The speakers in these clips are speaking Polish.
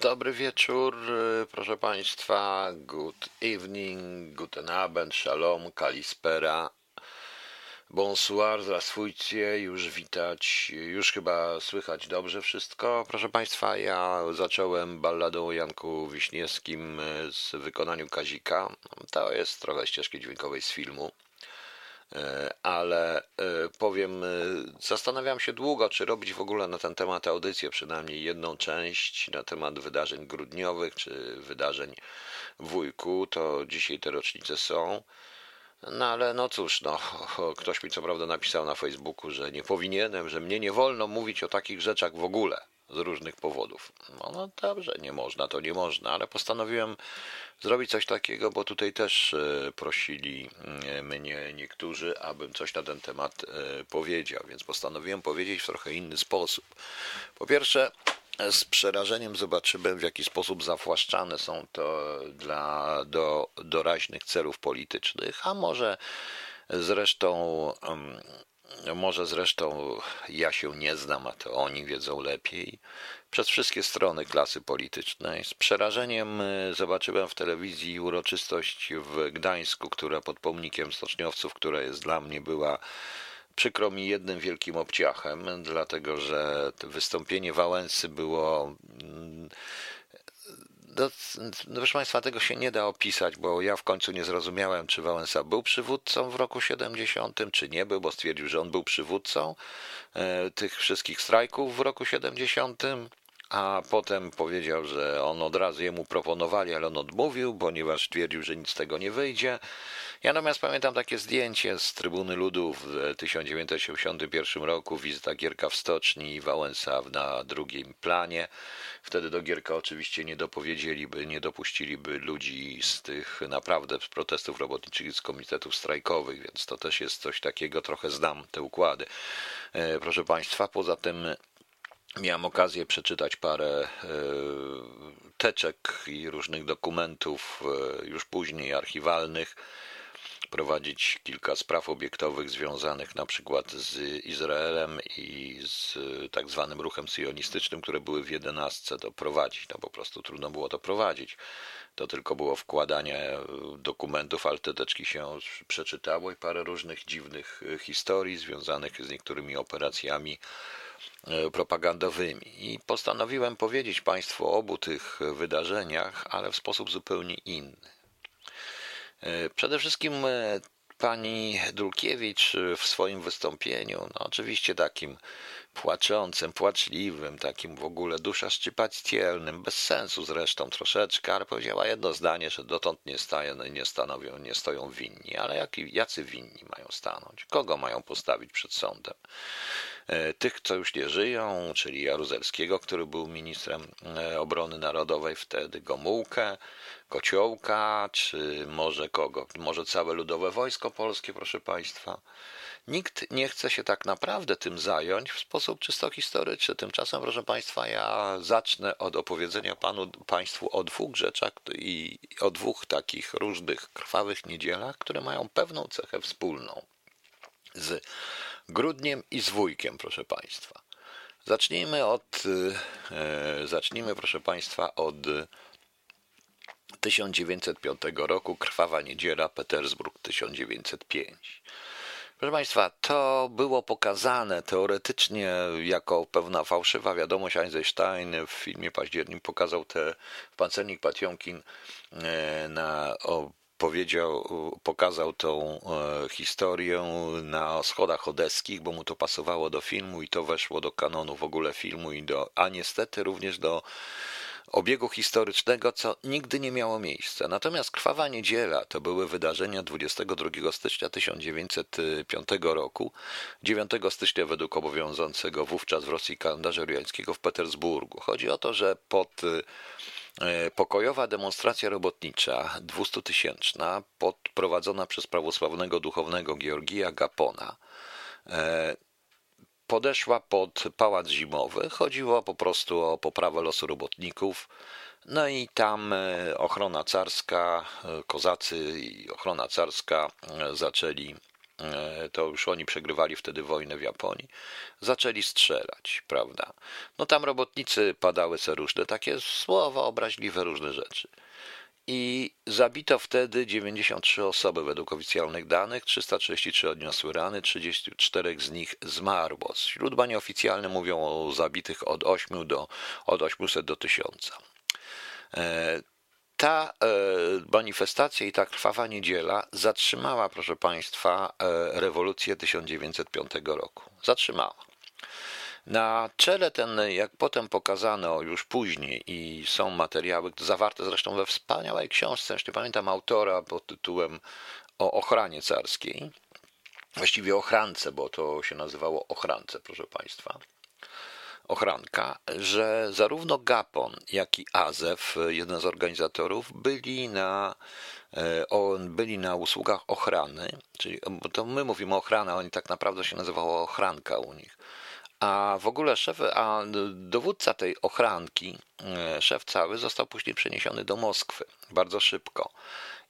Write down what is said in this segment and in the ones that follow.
Dobry wieczór, y, proszę Państwa. Good evening, guten Abend, shalom, kalispera. Bonsoir, zdrasfujcie, już widać, już chyba słychać dobrze wszystko. Proszę Państwa, ja zacząłem balladą o Janku Wiśniewskim y, z wykonaniu Kazika. To jest trochę ścieżki dźwiękowej z filmu. E, ale e, powiem, e, zastanawiam się długo, czy robić w ogóle na ten temat audycję, przynajmniej jedną część na temat wydarzeń grudniowych, czy wydarzeń wujku, to dzisiaj te rocznice są. No ale no cóż, no, ktoś mi co prawda napisał na Facebooku, że nie powinienem, że mnie nie wolno mówić o takich rzeczach w ogóle z różnych powodów. No, no dobrze, nie można, to nie można, ale postanowiłem zrobić coś takiego, bo tutaj też e, prosili e, mnie niektórzy, abym coś na ten temat e, powiedział, więc postanowiłem powiedzieć w trochę inny sposób. Po pierwsze, z przerażeniem zobaczyłem, w jaki sposób zawłaszczane są to dla do doraźnych celów politycznych, a może zresztą może zresztą ja się nie znam, a to oni wiedzą lepiej. Przez wszystkie strony klasy politycznej. Z przerażeniem e, zobaczyłem w telewizji uroczystość w Gdańsku, która pod pomnikiem stoczniowców, która jest dla mnie była przykro mi jednym wielkim obciachem, dlatego że wystąpienie Wałęsy było no, no, proszę Państwa, tego się nie da opisać, bo ja w końcu nie zrozumiałem, czy Wałęsa był przywódcą w roku 70, czy nie był, bo stwierdził, że on był przywódcą e, tych wszystkich strajków w roku 70 a potem powiedział, że on od razu jemu proponowali, ale on odmówił, ponieważ twierdził, że nic z tego nie wyjdzie. Ja natomiast pamiętam takie zdjęcie z Trybuny Ludu w 1981 roku, wizyta Gierka w stoczni i Wałęsa na drugim planie. Wtedy do Gierka oczywiście nie dopowiedzieliby, nie dopuściliby ludzi z tych naprawdę z protestów robotniczych, z komitetów strajkowych, więc to też jest coś takiego, trochę znam te układy. E, proszę Państwa, poza tym Miałem okazję przeczytać parę e, teczek i różnych dokumentów, e, już później archiwalnych, prowadzić kilka spraw obiektowych związanych na przykład z Izraelem i z tak zwanym ruchem sionistycznym, które były w jedenastce, doprowadzić. No po prostu trudno było to prowadzić. To tylko było wkładanie dokumentów, ale te teczki się przeczytało i parę różnych dziwnych historii związanych z niektórymi operacjami E, propagandowymi. I postanowiłem powiedzieć Państwu o obu tych wydarzeniach, ale w sposób zupełnie inny. E, przede wszystkim e, pani Dulkiewicz w swoim wystąpieniu, no oczywiście takim płaczącym, płaczliwym, takim w ogóle duszaszczypaccielnym, bez sensu zresztą troszeczkę, ale powiedziała jedno zdanie, że dotąd nie, stają, nie stanowią, nie stoją winni. Ale jak, jacy winni mają stanąć? Kogo mają postawić przed sądem? E, tych, co już nie żyją, czyli Jaruzelskiego, który był ministrem e, obrony narodowej wtedy, Gomułkę, Kociołka, czy może kogo? Może całe Ludowe Wojsko Polskie, proszę Państwa. Nikt nie chce się tak naprawdę tym zająć w sposób czysto historyczny. Tymczasem, proszę Państwa, ja zacznę od opowiedzenia panu, Państwu o dwóch rzeczach i o dwóch takich różnych krwawych niedzielach, które mają pewną cechę wspólną. Z grudniem i z wujkiem, proszę Państwa. Zacznijmy od, e, zacznijmy, proszę Państwa, od 1905 roku, Krwawa Niedziela, Petersburg 1905. Proszę Państwa, to było pokazane teoretycznie jako pewna fałszywa wiadomość. Einstein w filmie Październik pokazał te Pancernik Patiomkin e, na, powiedział, pokazał tą e, historię na schodach odeskich, bo mu to pasowało do filmu i to weszło do kanonu w ogóle filmu i do, a niestety również do obiegu historycznego, co nigdy nie miało miejsca. Natomiast Krwawa Niedziela to były wydarzenia 22 stycznia 1905 roku, 9 stycznia według obowiązującego wówczas w Rosji kalendarza juliańskiego w Petersburgu. Chodzi o to, że pod e, Pokojowa demonstracja robotnicza, 200-tysięczna, prowadzona przez prawosławnego duchownego Georgija Gapona, e, podeszła pod pałac zimowy. Chodziło po prostu o poprawę losu robotników. No i tam e, ochrona carska, e, kozacy i ochrona carska e, zaczęli to już oni przegrywali wtedy wojnę w Japonii, zaczęli strzelać, prawda? No tam robotnicy padały se różne takie słowa obraźliwe, różne rzeczy. I zabito wtedy 93 osoby według oficjalnych danych, 333 odniosły rany, 34 z nich zmarło. Źródła nieoficjalne mówią o zabitych od 8 do od 800 do 1000 ta e, manifestacja i ta krwawa niedziela zatrzymała, proszę Państwa, e, rewolucję 1905 roku. Zatrzymała. Na czele ten, jak potem pokazano już później i są materiały zawarte zresztą we wspaniałej książce, jeszcze pamiętam autora pod tytułem o ochranie carskiej, właściwie ochrance, bo to się nazywało ochrance, proszę Państwa ochranka, że zarówno Gapon, jak i Azef, jeden z organizatorów, byli na, e, byli na usługach ochrany, czyli bo to my mówimy ochrana, oni tak naprawdę się nazywało ochranka u nich. A w ogóle szef, a dowódca tej ochranki, e, szef cały, został później przeniesiony do Moskwy bardzo szybko.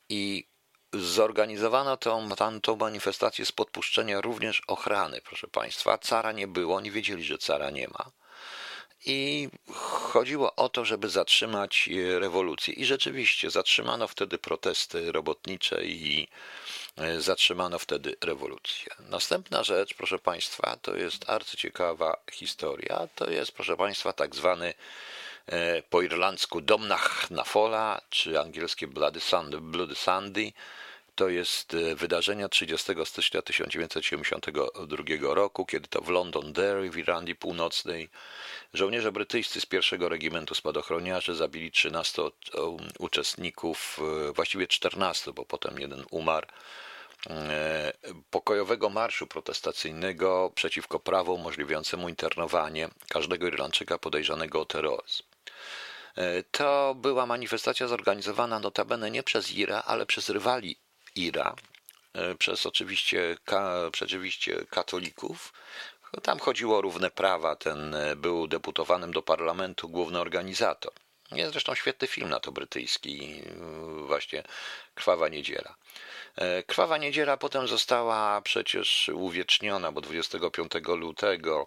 I zorganizowano tą, tą manifestację z podpuszczenia również ochrany, proszę Państwa. Cara nie było, oni wiedzieli, że cara nie ma i chodziło o to, żeby zatrzymać e, rewolucję. I rzeczywiście zatrzymano wtedy protesty robotnicze i e, zatrzymano wtedy rewolucję. Następna rzecz, proszę Państwa, to jest arcyciekawa historia. To jest, proszę Państwa, tak zwany e, po irlandzku Domnach na Fola, czy angielskie Bloody Sunday, Bloody to jest wydarzenia 30 stycznia 1972 roku, kiedy to w Londonderry w Irlandii Północnej żołnierze brytyjscy z pierwszego regimentu spadochroniarzy zabili 13 uczestników, e, właściwie 14, bo potem jeden umarł, e, pokojowego marszu protestacyjnego przeciwko prawu umożliwiającemu internowanie każdego Irlandczyka podejrzanego o terroryzm. To była manifestacja zorganizowana notabene nie przez IRA, ale przez rywali Ira, e, przez oczywiście, ka, oczywiście katolików. Tam chodziło o równe prawa. Ten e, był deputowanym do parlamentu główny organizator. Jest zresztą świetny film na to brytyjski, e, właśnie Krwawa Niedziela. Krwawa Niedziela potem została przecież uwieczniona, bo 25 lutego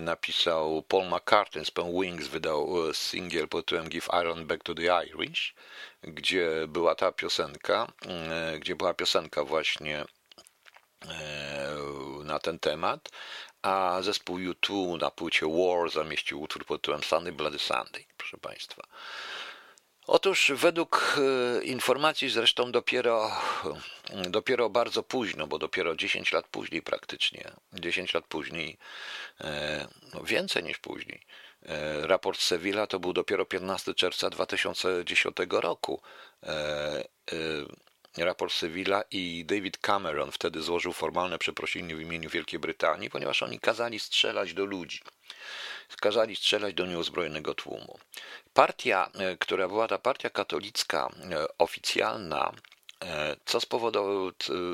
napisał Paul McCartney z Wings, wydał singiel pod tytułem Give Iron Back to the Irish gdzie była ta piosenka, e, gdzie była piosenka właśnie e, na ten temat, a zespół U2 na płycie War zamieścił utwór pod tytułem Sunday Bloody Sunday, proszę Państwa. Otóż według e, informacji zresztą dopiero, dopiero bardzo późno, bo dopiero 10 lat później praktycznie, 10 lat później, no więcej niż później, E, raport Sevilla to był dopiero 15 czerwca 2010 roku. E, e, raport Sevilla i David Cameron wtedy złożył formalne przeprosiny w imieniu Wielkiej Brytanii, ponieważ oni kazali strzelać do ludzi. Kazali strzelać do nieuzbrojonego tłumu. Partia, która była ta partia katolicka oficjalna, E, co spowodowało,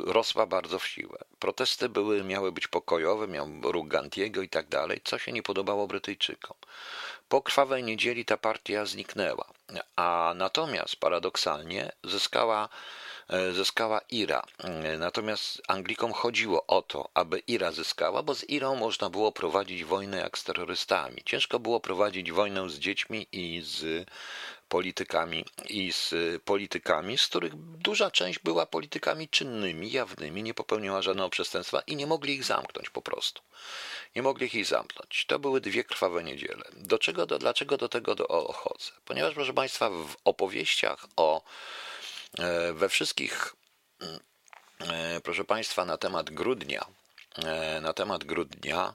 rosła bardzo w siłę. Protesty były, miały być pokojowe, miał ruch Gantiego i tak dalej, co się nie podobało Brytyjczykom. Po krwawej niedzieli ta partia zniknęła, a natomiast paradoksalnie zyskała E, zyskała Ira. E, natomiast Anglikom chodziło o to, aby Ira zyskała, bo z Irą można było prowadzić wojnę jak z terrorystami. Ciężko było prowadzić wojnę z dziećmi i z politykami i z politykami, z których duża część była politykami czynnymi, jawnymi, nie popełniła żadnego przestępstwa i nie mogli ich zamknąć po prostu. Nie mogli ich zamknąć. To były dwie krwawe niedziele. Do czego, do, dlaczego do tego dochodzę? Ponieważ, proszę Państwa, w opowieściach o E, we wszystkich, mm, e, proszę Państwa, na temat grudnia, e, na temat grudnia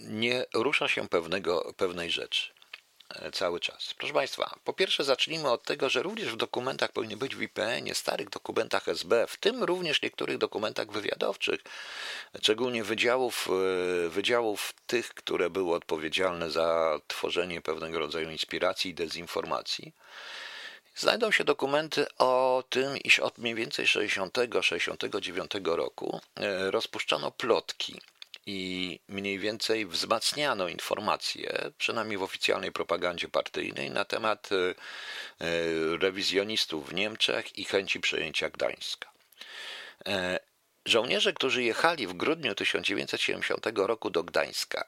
nie rusza się pewnego, pewnej rzeczy cały czas. Proszę Państwa, po pierwsze zacznijmy od tego, że również w dokumentach powinny być w IPN-ie, starych dokumentach SB, w tym również niektórych dokumentach wywiadowczych, szczególnie wydziałów, wydziałów tych, które były odpowiedzialne za tworzenie pewnego rodzaju inspiracji i dezinformacji, Znajdą się dokumenty o tym, iż od mniej więcej 60-69 roku e, rozpuszczano plotki i mniej więcej wzmacniano informacje, przynajmniej w oficjalnej propagandzie partyjnej, na temat e, e, rewizjonistów w Niemczech i chęci przejęcia Gdańska. Żołnierze, którzy jechali w grudniu 1970 roku do Gdańska,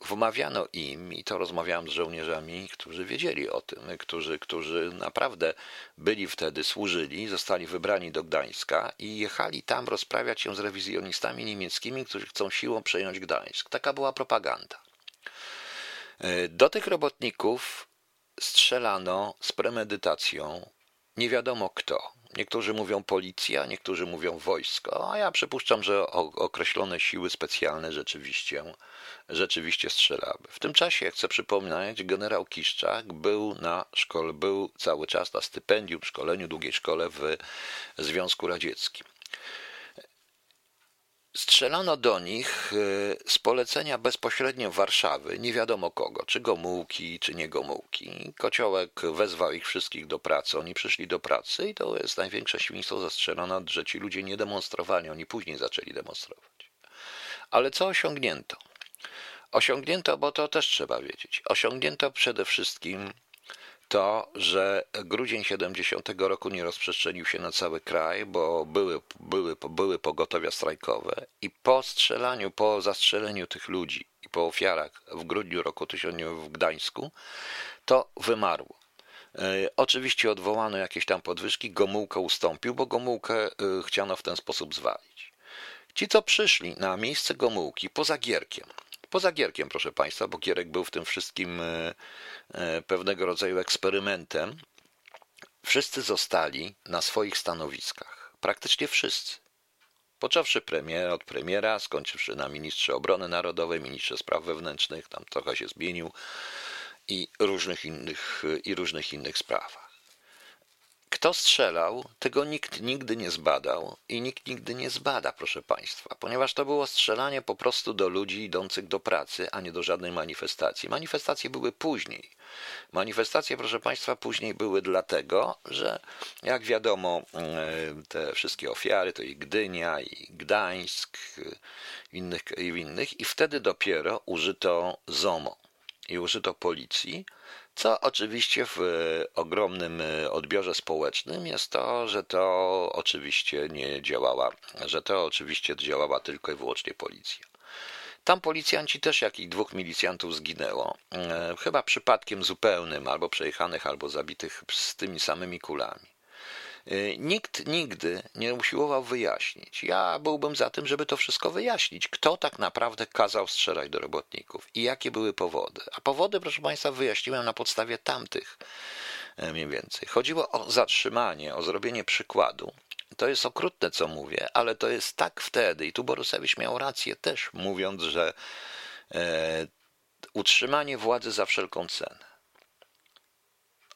wmawiano im, i to rozmawiałem z żołnierzami, którzy wiedzieli o tym, którzy, którzy naprawdę byli wtedy, służyli, zostali wybrani do Gdańska i jechali tam rozprawiać się z rewizjonistami niemieckimi, którzy chcą siłą przejąć Gdańsk. Taka była propaganda. E, do tych robotników strzelano z premedytacją nie wiadomo kto. Niektórzy mówią policja, niektórzy mówią wojsko, a ja przypuszczam, że określone siły specjalne rzeczywiście, rzeczywiście strzelały. W tym czasie, chcę przypomnieć, generał Kiszczak był na szkole, był cały czas na stypendium, szkoleniu, długiej szkole w Związku Radzieckim. Strzelano do nich e, z polecenia bezpośrednio Warszawy, nie wiadomo kogo, czy Gomułki, czy nie Gomułki. Kociołek wezwał ich wszystkich do pracy, oni przyszli do pracy i to jest największe świństwo zastrzelone, że ci ludzie nie demonstrowali, oni później zaczęli demonstrować. Ale co osiągnięto? Osiągnięto, bo to też trzeba wiedzieć, osiągnięto przede wszystkim to, że grudzień 70 roku nie rozprzestrzenił się na cały kraj, bo były, były, były pogotowia strajkowe i po strzelaniu, po zastrzeleniu tych ludzi i po ofiarach w grudniu roku 1000 w Gdańsku, to wymarło. E, oczywiście odwołano jakieś tam podwyżki, Gomułka ustąpił, bo Gomułkę e, chciano w ten sposób zwalić. Ci, co przyszli na miejsce Gomułki poza Gierkiem, Poza Gierkiem, proszę Państwa, bo Gierek był w tym wszystkim e, e, pewnego rodzaju eksperymentem. Wszyscy zostali na swoich stanowiskach. Praktycznie wszyscy. Począwszy premier, od premiera, skończywszy na ministrze obrony narodowej, ministrze spraw wewnętrznych, tam trochę się zmienił i różnych innych, i różnych innych sprawach. Kto strzelał, tego nikt nigdy nie zbadał i nikt nigdy nie zbada, proszę Państwa, ponieważ to było strzelanie po prostu do ludzi idących do pracy, a nie do żadnej manifestacji. Manifestacje były później. Manifestacje, proszę Państwa, później były dlatego, że jak wiadomo, e, te wszystkie ofiary to i Gdynia, i Gdańsk, i innych, i innych, i wtedy dopiero użyto ZOMO i użyto policji co oczywiście w e, ogromnym e, odbiorze społecznym jest to, że to oczywiście nie działała, że to oczywiście działała tylko i wyłącznie policja. Tam policjanci też jakich dwóch milicjantów zginęło. E, chyba przypadkiem zupełnym, albo przejechanych, albo zabitych z tymi samymi kulami. Y, nikt nigdy nie usiłował wyjaśnić. Ja byłbym za tym, żeby to wszystko wyjaśnić. Kto tak naprawdę kazał strzelać do robotników i jakie były powody. A powody, proszę Państwa, wyjaśniłem na podstawie tamtych e, mniej więcej. Chodziło o zatrzymanie, o zrobienie przykładu. To jest okrutne, co mówię, ale to jest tak wtedy, i tu Borusewicz miał rację też, mówiąc, że e, utrzymanie władzy za wszelką cenę.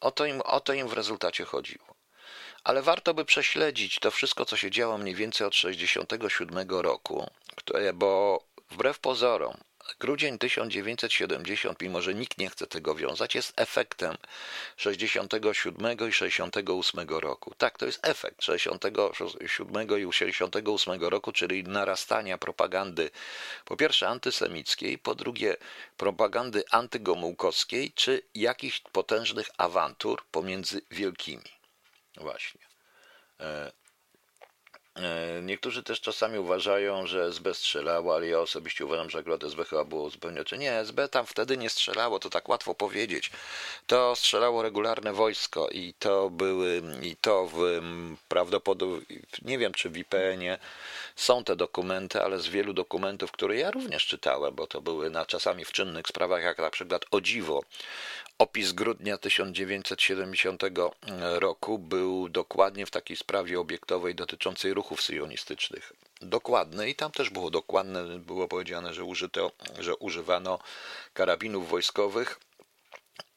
O to, im, o to im w rezultacie chodziło ale warto by prześledzić to wszystko, co się działo mniej więcej od 1967 roku, bo wbrew pozorom, grudzień 1970, mimo że nikt nie chce tego wiązać, jest efektem 67 i 68 roku. Tak, to jest efekt 67 i 68 roku, czyli narastania propagandy, po pierwsze antysemickiej, po drugie propagandy antygomułkowskiej, czy jakichś potężnych awantur pomiędzy wielkimi. Właśnie. E, niektórzy też czasami uważają, że SB strzelało, ale ja osobiście uważam, że akurat SB chyba było zupełnie czy nie. SB tam wtedy nie strzelało, to tak łatwo powiedzieć. To strzelało regularne wojsko i to były, i to w, prawdopodobnie, nie wiem czy w IPN-ie są te dokumenty, ale z wielu dokumentów, które ja również czytałem, bo to były na czasami w czynnych sprawach, jak na przykład o dziwo, Opis grudnia 1970 roku był dokładnie w takiej sprawie obiektowej dotyczącej ruchów syjonistycznych. Dokładny i tam też było dokładne, było powiedziane, że, użyto, że używano karabinów wojskowych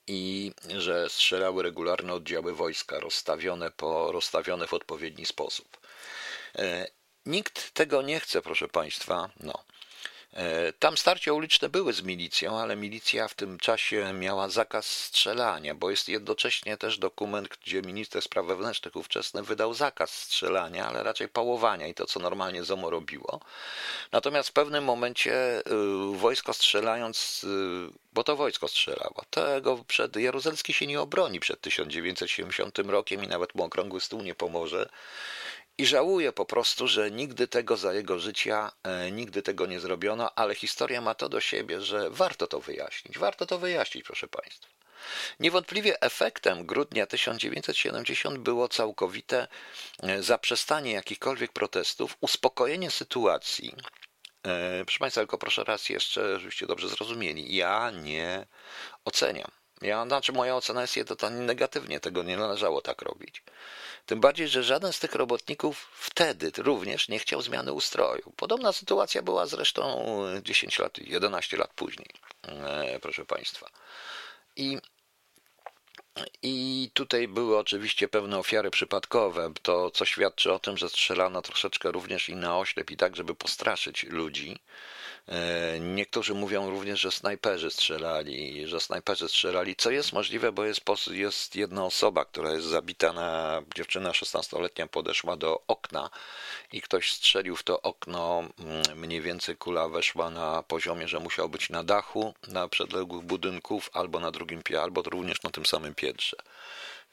i że strzelały regularne oddziały wojska rozstawione, po, rozstawione w odpowiedni sposób. E, nikt tego nie chce, proszę Państwa. No. E, tam starcia uliczne były z milicją, ale milicja w tym czasie miała zakaz strzelania, bo jest jednocześnie też dokument, gdzie minister spraw wewnętrznych ówczesny wydał zakaz strzelania, ale raczej pałowania i to, co normalnie ZOMO robiło. Natomiast w pewnym momencie y, wojsko strzelając, y, bo to wojsko strzelało, tego przed Jaruzelski się nie obroni przed 1970 rokiem i nawet mu okrągły stół nie pomoże I żałuję po prostu, że nigdy tego za jego życia, e, nigdy tego nie zrobiono, ale historia ma to do siebie, że warto to wyjaśnić. Warto to wyjaśnić, proszę Państwa. Niewątpliwie efektem grudnia 1970 było całkowite e, zaprzestanie jakichkolwiek protestów, uspokojenie sytuacji. E, proszę Państwa, tylko proszę raz jeszcze, żebyście dobrze zrozumieli. Ja nie oceniam. Ja, znaczy moja ocena jest totalnie negatywnie, tego nie należało tak robić. Tym bardziej, że żaden z tych robotników wtedy również nie chciał zmiany ustroju. Podobna sytuacja była zresztą 10 lat, 11 lat później, e, proszę Państwa. I i tutaj były oczywiście pewne ofiary przypadkowe, to co świadczy o tym, że strzelano troszeczkę również i na oślep i tak, żeby postraszyć ludzi. E, niektórzy mówią również, że snajperzy strzelali, że snajperzy strzelali, co jest możliwe, bo jest, jest jedna osoba, która jest zabita na dziewczyna 16-letnia podeszła do okna i ktoś strzelił w to okno. Mm, mniej więcej kula weszła na poziomie, że musiał być na dachu, na przedległych budynków, albo na drugim piętrze, albo również na tym samym piętrze.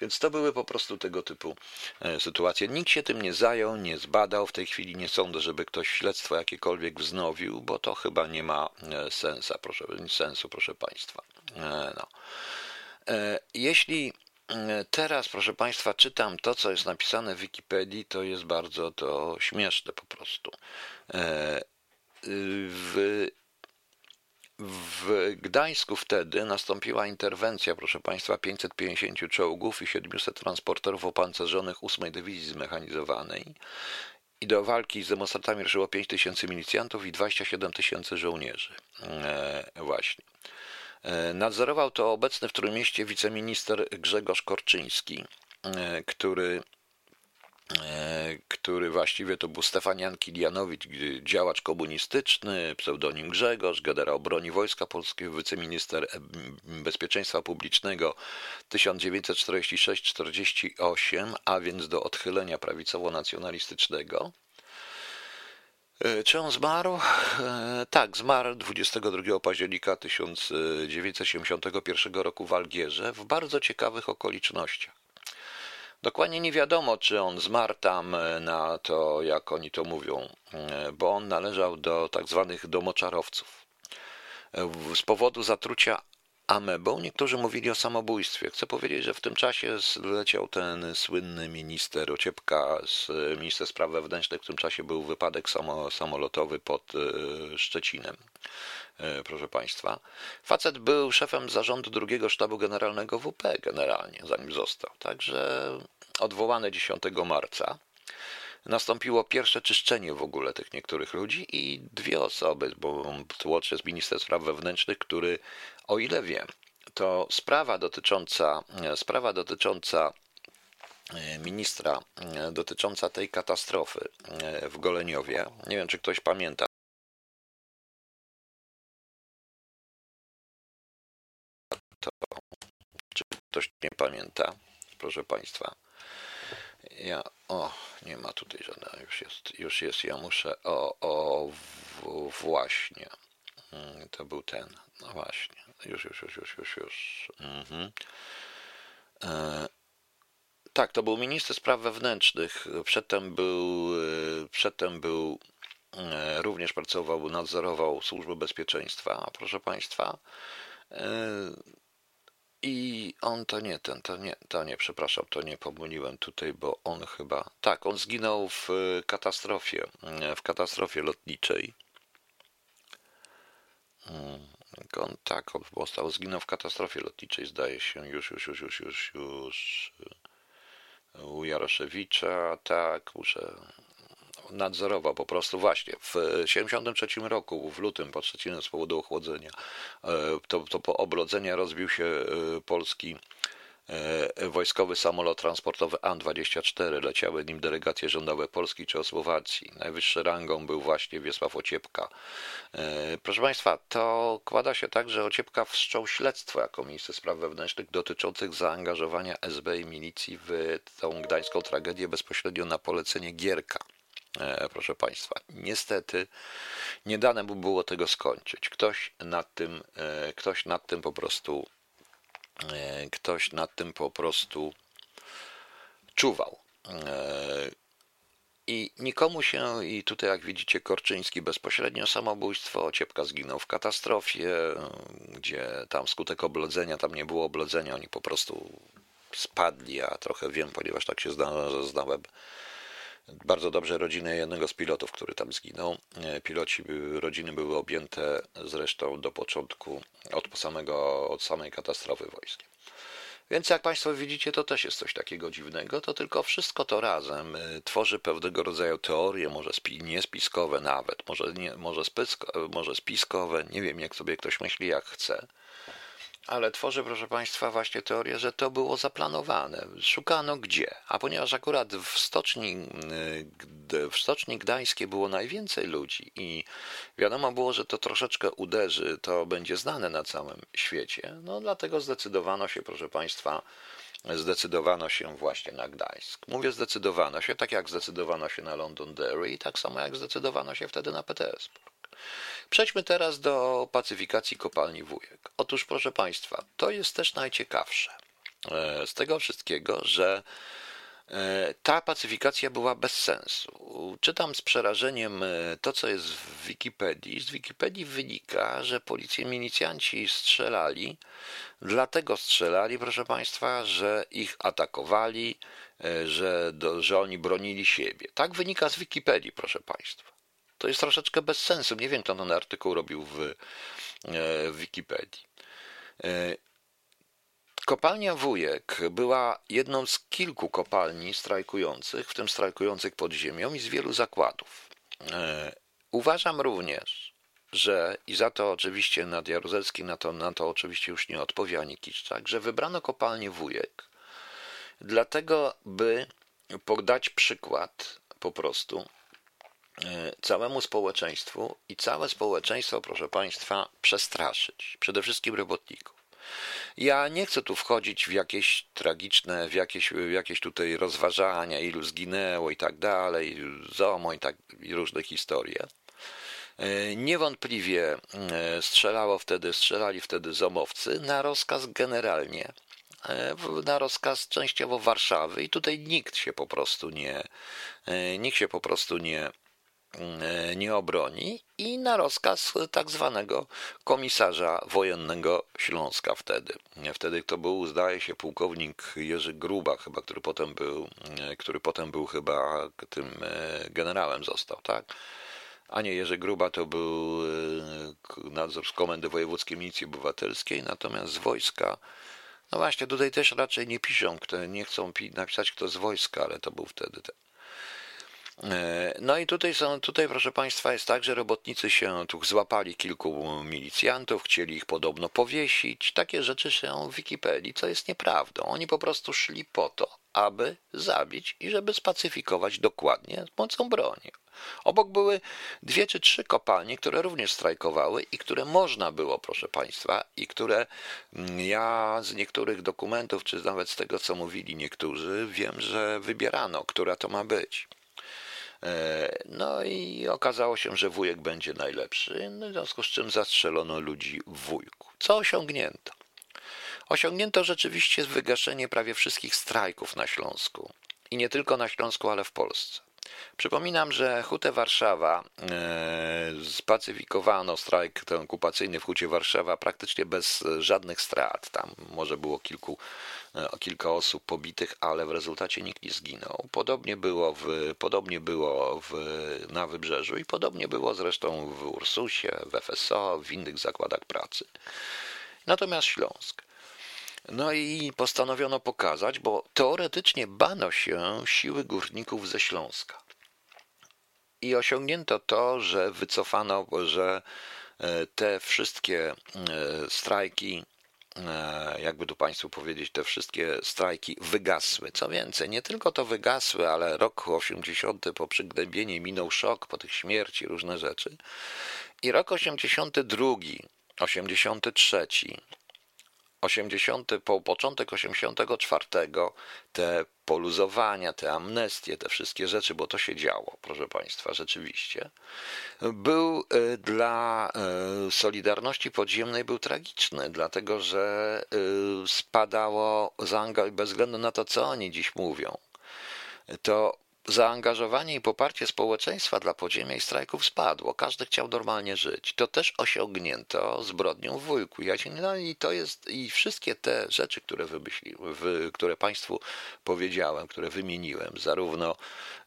Więc to były po prostu tego typu e, sytuacje. Nikt się tym nie zajął, nie zbadał. W tej chwili nie sądzę, żeby ktoś śledztwo jakiekolwiek wznowił, bo to chyba nie ma e, sensa, proszę, sensu, proszę Państwa. E, no. Jeśli teraz, proszę Państwa, czytam to, co jest napisane w Wikipedii, to jest bardzo to śmieszne po prostu. W w Gdańsku wtedy nastąpiła interwencja, proszę Państwa, 550 czołgów i 700 transporterów opancerzonych 8 Dywizji Zmechanizowanej. I do walki z demonstrantami ruszyło 5 tysięcy milicjantów i 27 tysięcy żołnierzy. E, właśnie. E, nadzorował to obecny w Trójmieście wiceminister Grzegorz Korczyński, e, który który właściwie to był Stefanian Kilianowicz, działacz komunistyczny, pseudonim Grzegorz, generał broni Wojska Polskiego, wiceminister bezpieczeństwa publicznego 1946-48, a więc do odchylenia prawicowo-nacjonalistycznego. E, czy on zmarł? E, tak, zmarł 22 października 1971 roku w Algierze w bardzo ciekawych okolicznościach. Dokładnie nie wiadomo, czy on zmarł tam e, na to, jak oni to mówią, e, bo on należał do tak zwanych domoczarowców. E, z powodu zatrucia amebą niektórzy mówili o samobójstwie. Chcę powiedzieć, że w tym czasie leciał ten słynny minister Ociepka minister spraw wewnętrznych. W tym czasie był wypadek samolotowy pod Szczecinem. E, proszę Państwa. Facet był szefem zarządu drugiego sztabu generalnego WP generalnie, zanim został. Także odwołany 10 marca. Nastąpiło pierwsze czyszczenie w ogóle tych niektórych ludzi i dwie osoby, bo łącznie z minister spraw wewnętrznych, który, o ile wiem, to sprawa dotycząca, sprawa dotycząca e, ministra e, dotycząca tej katastrofy w Goleniowie. Nie wiem, czy ktoś pamięta. Ktoś nie pamięta, proszę Państwa. Ja, o, nie ma tutaj żadnego, już jest, już jest, ja muszę, o, o, w, właśnie. Mm, to był ten, no właśnie, już, już, już, już, już, już. Mhm. E, tak, to był minister spraw wewnętrznych. Przedtem był, e, przedtem był, e, również pracował, nadzorował służbę bezpieczeństwa, proszę Państwa. E, i on to nie, ten, to nie, to nie, przepraszam, to nie pomyliłem tutaj, bo on chyba, tak, on zginął w e, katastrofie, e, w katastrofie lotniczej. Mm, on, tak, on został, zginął w katastrofie lotniczej, zdaje się, już, już, już, już, już, już e, u Jaroszewicza, tak, muszę, nadzorował po prostu właśnie w 1973 roku, w lutym pod Szczecinem z powodu ochłodzenia, e, to, to po obrodzenia rozbił się e, polski e, wojskowy samolot transportowy An-24. Leciały nim delegacje rządowe Polski czy Słowacji. Najwyższy rangą był właśnie Wiesław Ociepka. Proszę Państwa, to kłada się tak, że Ociepka wszczął śledztwo jako minister spraw wewnętrznych dotyczących zaangażowania SB i milicji w tą gdańską tragedię bezpośrednio na polecenie Gierka. E, proszę Państwa. Niestety nie dane mu było tego skończyć. Ktoś nad tym, e, ktoś nad tym po prostu, e, ktoś nad tym po prostu czuwał. I nikomu się, i tutaj jak widzicie, Korczyński bezpośrednio samobójstwo, Ciepka zginął w katastrofie, gdzie tam skutek oblodzenia, tam nie było oblodzenia, oni po prostu spadli, ja trochę wiem, ponieważ tak się znałem bardzo dobrze rodziny jednego z pilotów, który tam zginął. Piloci, rodziny były objęte zresztą do początku, od samego, od samej katastrofy wojskiem. Więc jak Państwo widzicie, to też jest coś takiego dziwnego, to tylko wszystko to razem y, tworzy pewnego rodzaju teorie, może niespiskowe nawet, może, nie, może, może spiskowe, nie wiem jak sobie ktoś myśli jak chce, ale tworzy, proszę Państwa, właśnie teorię, że to było zaplanowane. Szukano gdzie. A ponieważ akurat w stoczni, y, w stoczni gdańskiej było najwięcej ludzi i wiadomo było, że to troszeczkę uderzy, to będzie znane na całym świecie, no dlatego zdecydowano się, proszę Państwa, zdecydowano się właśnie na Gdańsk. Mówię zdecydowano się, tak jak zdecydowano się na Londonderry i tak samo jak zdecydowano się wtedy na Petersburg. Przejdźmy teraz do pacyfikacji kopalni Wujek. Otóż, proszę Państwa, to jest też najciekawsze e, z tego wszystkiego, że e, ta pacyfikacja była bez sensu. Czytam z przerażeniem e, to, co jest w Wikipedii. Z Wikipedii wynika, że policja, milicjanci strzelali, dlatego strzelali, proszę Państwa, że ich atakowali, że, do, że oni bronili siebie. Tak wynika z Wikipedii, proszę Państwa. To jest troszeczkę bez sensu. Nie wiem, kto ten artykuł robił w, e, w Wikipedii. E, kopalnia Wujek była jedną z kilku kopalni strajkujących, w tym strajkujących pod ziemią i z wielu zakładów. E, uważam również, że i za to oczywiście nad Jaruzelski na to, na to oczywiście już nie odpowie ani Kiszczak, że wybrano kopalnię Wujek dlatego, by podać przykład po prostu całemu społeczeństwu i całe społeczeństwo, proszę Państwa, przestraszyć. Przede wszystkim robotników. Ja nie chcę tu wchodzić w jakieś tragiczne, w jakieś, w jakieś tutaj rozważania, ilu zginęło i tak dalej, ZOMO i tak i różne historie. E, niewątpliwie e, strzelało wtedy, strzelali wtedy zomowcy na rozkaz generalnie, na rozkaz częściowo Warszawy i tutaj nikt się po prostu nie, nikt się po prostu nie, E, nie obroni i na rozkaz tak zwanego komisarza wojennego Śląska wtedy. Wtedy to był, zdaje się, pułkownik Jerzy Gruba chyba, który potem był, e, który potem był chyba tym e, generałem został, tak? A nie, Jerzy Gruba to był nadzór z Komendy Wojewódzkiej Milicji Obywatelskiej, natomiast z wojska no właśnie, tutaj też raczej nie piszą, nie chcą napisać kto z wojska, ale to był wtedy ten. E, no i tutaj są, tutaj proszę Państwa jest tak, że robotnicy się tu złapali kilku milicjantów, chcieli ich podobno powiesić. Takie rzeczy są w Wikipedii, co jest nieprawdą. Oni po prostu szli po to, aby zabić i żeby spacyfikować dokładnie z pomocą broni. Obok były dwie czy trzy kopalnie, które również strajkowały i które można było, proszę Państwa, i które mm, ja z niektórych dokumentów, czy nawet z tego, co mówili niektórzy, wiem, że wybierano, która to ma być. E, no i okazało się, że wujek będzie najlepszy, no w związku z czym zastrzelono ludzi w wujku. Co osiągnięto? Osiągnięto rzeczywiście wygaszenie prawie wszystkich strajków na Śląsku. I nie tylko na Śląsku, ale w Polsce. Przypominam, że Hutę Warszawa e, spacyfikowano strajk ten okupacyjny w Hucie Warszawa praktycznie bez żadnych strat. Tam może było kilku, e, kilka osób pobitych, ale w rezultacie nikt nie zginął. Podobnie było, w, podobnie było w, na Wybrzeżu i podobnie było zresztą w Ursusie, w FSO, w innych zakładach pracy. Natomiast Śląsk. No i postanowiono pokazać, bo teoretycznie bano się siły górników ze Śląska. I osiągnięto to, że wycofano, że e, te wszystkie e, strajki, e, jakby tu Państwu powiedzieć, te wszystkie strajki wygasły. Co więcej, nie tylko to wygasły, ale rok 80 po przygnębieniu minął szok po tych śmierci, różne rzeczy. I rok 82, 83 80, po początek 84 te poluzowania, te amnestie, te wszystkie rzeczy, bo to się działo, proszę Państwa, rzeczywiście, był e, dla e, Solidarności Podziemnej był tragiczny, dlatego że e, spadało zaangażowanie, bez względu na to, co oni dziś mówią, to zaangażowanie i poparcie społeczeństwa dla podziemia i strajków spadło. Każdy chciał normalnie żyć. To też osiągnięto zbrodnią w wujku. Ja się, no i to jest, i wszystkie te rzeczy, które wymyśliłem, które Państwu powiedziałem, które wymieniłem, zarówno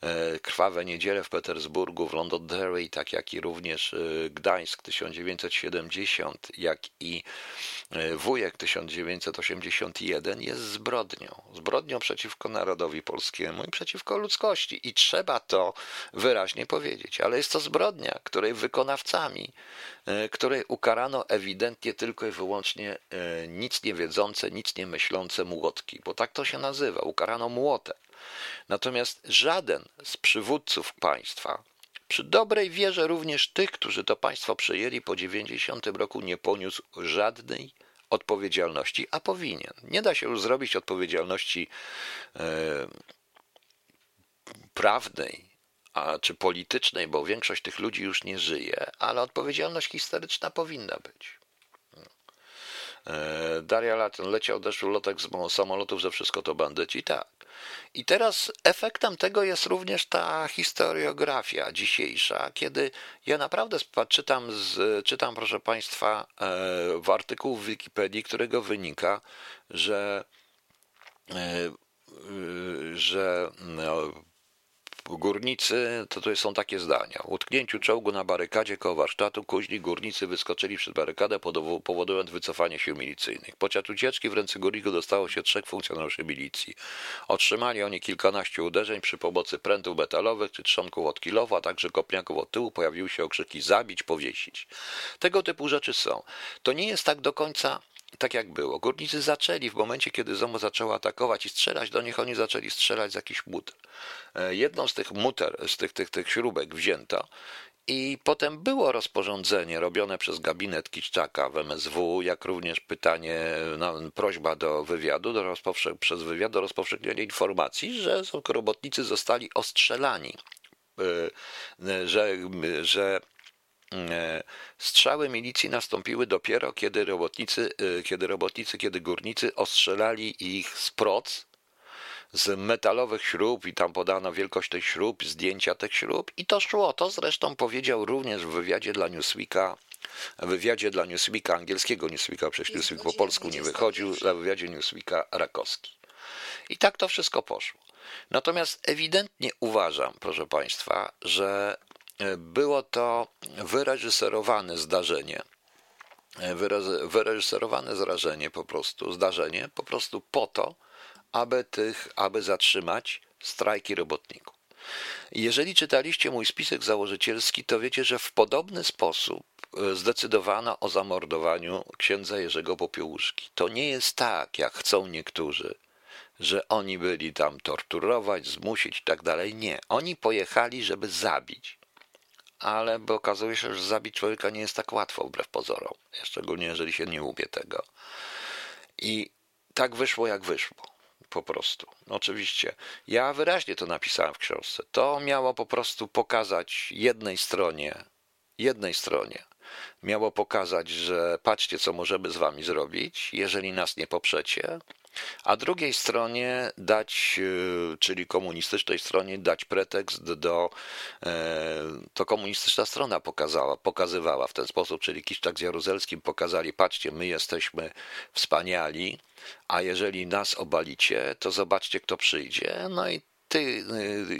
e, Krwawe Niedziele w Petersburgu, w Londonderry, tak jak i również e, Gdańsk 1970, jak i e, Wujek 1981 jest zbrodnią. Zbrodnią przeciwko narodowi polskiemu i przeciwko ludzkości i trzeba to wyraźnie powiedzieć, ale jest to zbrodnia, której wykonawcami, e, której ukarano ewidentnie tylko i wyłącznie e, nic nie wiedzące, nic nie myślące młotki, bo tak to się nazywa, ukarano młotem. Natomiast żaden z przywódców państwa, przy dobrej wierze również tych, którzy to państwo przejęli po 90 roku, nie poniósł żadnej odpowiedzialności, a powinien. Nie da się już zrobić odpowiedzialności e, prawnej a, czy politycznej, bo większość tych ludzi już nie żyje, ale odpowiedzialność historyczna powinna być. E, Daria Latin leciał deszczu lotek z samolotów, że wszystko to bandyci. Tak. I teraz efektem tego jest również ta historiografia dzisiejsza, kiedy ja naprawdę czytam, z, czytam proszę Państwa, e, w artykuł w Wikipedii, którego wynika, że, e, że no, Górnicy, to tu są takie zdania. W utknięciu czołgu na barykadzie koło warsztatu kuźni górnicy wyskoczyli przed barykadę, powodując wycofanie sił milicyjnych. Podczas ucieczki w ręce górników dostało się trzech funkcjonariuszy milicji. Otrzymali oni kilkanaście uderzeń przy pomocy prętów metalowych czy trzonków od kilowa, a także kopniaków od tyłu. Pojawiły się okrzyki zabić, powiesić. Tego typu rzeczy są. To nie jest tak do końca tak jak było. Górnicy zaczęli w momencie, kiedy ZOMO zaczęło atakować i strzelać do nich, oni zaczęli strzelać z jakichś muter. E, jedną z tych muter, z tych, tych, tych śrubek wzięto i potem było rozporządzenie robione przez gabinet Kiszczaka w MSW, jak również pytanie, no, prośba do wywiadu, do rozpowsze- przez wywiad do rozpowszechnienia informacji, że robotnicy zostali ostrzelani, e, że, że E, strzały milicji nastąpiły dopiero, kiedy robotnicy, e, kiedy robotnicy, kiedy górnicy ostrzelali ich z proc, z metalowych śrub i tam podano wielkość tych śrub, zdjęcia tych śrub i to szło. To zresztą powiedział również w wywiadzie dla Newsweeka, w wywiadzie dla Newsweeka, angielskiego Newsweeka, przecież Newsweek po polsku nie wychodził, na wywiadzie Newsweeka Rakowski. I tak to wszystko poszło. Natomiast ewidentnie uważam, proszę Państwa, że było to wyreżyserowane zdarzenie. Wyreżyserowane zrażenie po prostu, zdarzenie po prostu po to, aby tych, aby zatrzymać strajki robotników. Jeżeli czytaliście mój spisek założycielski, to wiecie, że w podobny sposób e, zdecydowano o zamordowaniu księdza Jerzego Popiełuszki. To nie jest tak, jak chcą niektórzy, że oni byli tam torturować, zmusić i tak dalej. Nie. Oni pojechali, żeby zabić ale bo okazuje się, że zabić człowieka nie jest tak łatwo, wbrew pozorom, szczególnie jeżeli się nie łubie tego. I tak wyszło, jak wyszło. Po prostu. Oczywiście. Ja wyraźnie to napisałem w książce. To miało po prostu pokazać jednej stronie, jednej stronie, miało pokazać, że patrzcie, co możemy z wami zrobić, jeżeli nas nie poprzecie, a drugiej stronie dać, e, czyli komunistycznej stronie, dać pretekst do, e, to komunistyczna strona pokazała, pokazywała w ten sposób, czyli Kiszczak z Jaruzelskim pokazali, patrzcie, my jesteśmy wspaniali, a jeżeli nas obalicie, to zobaczcie, kto przyjdzie. No i ty,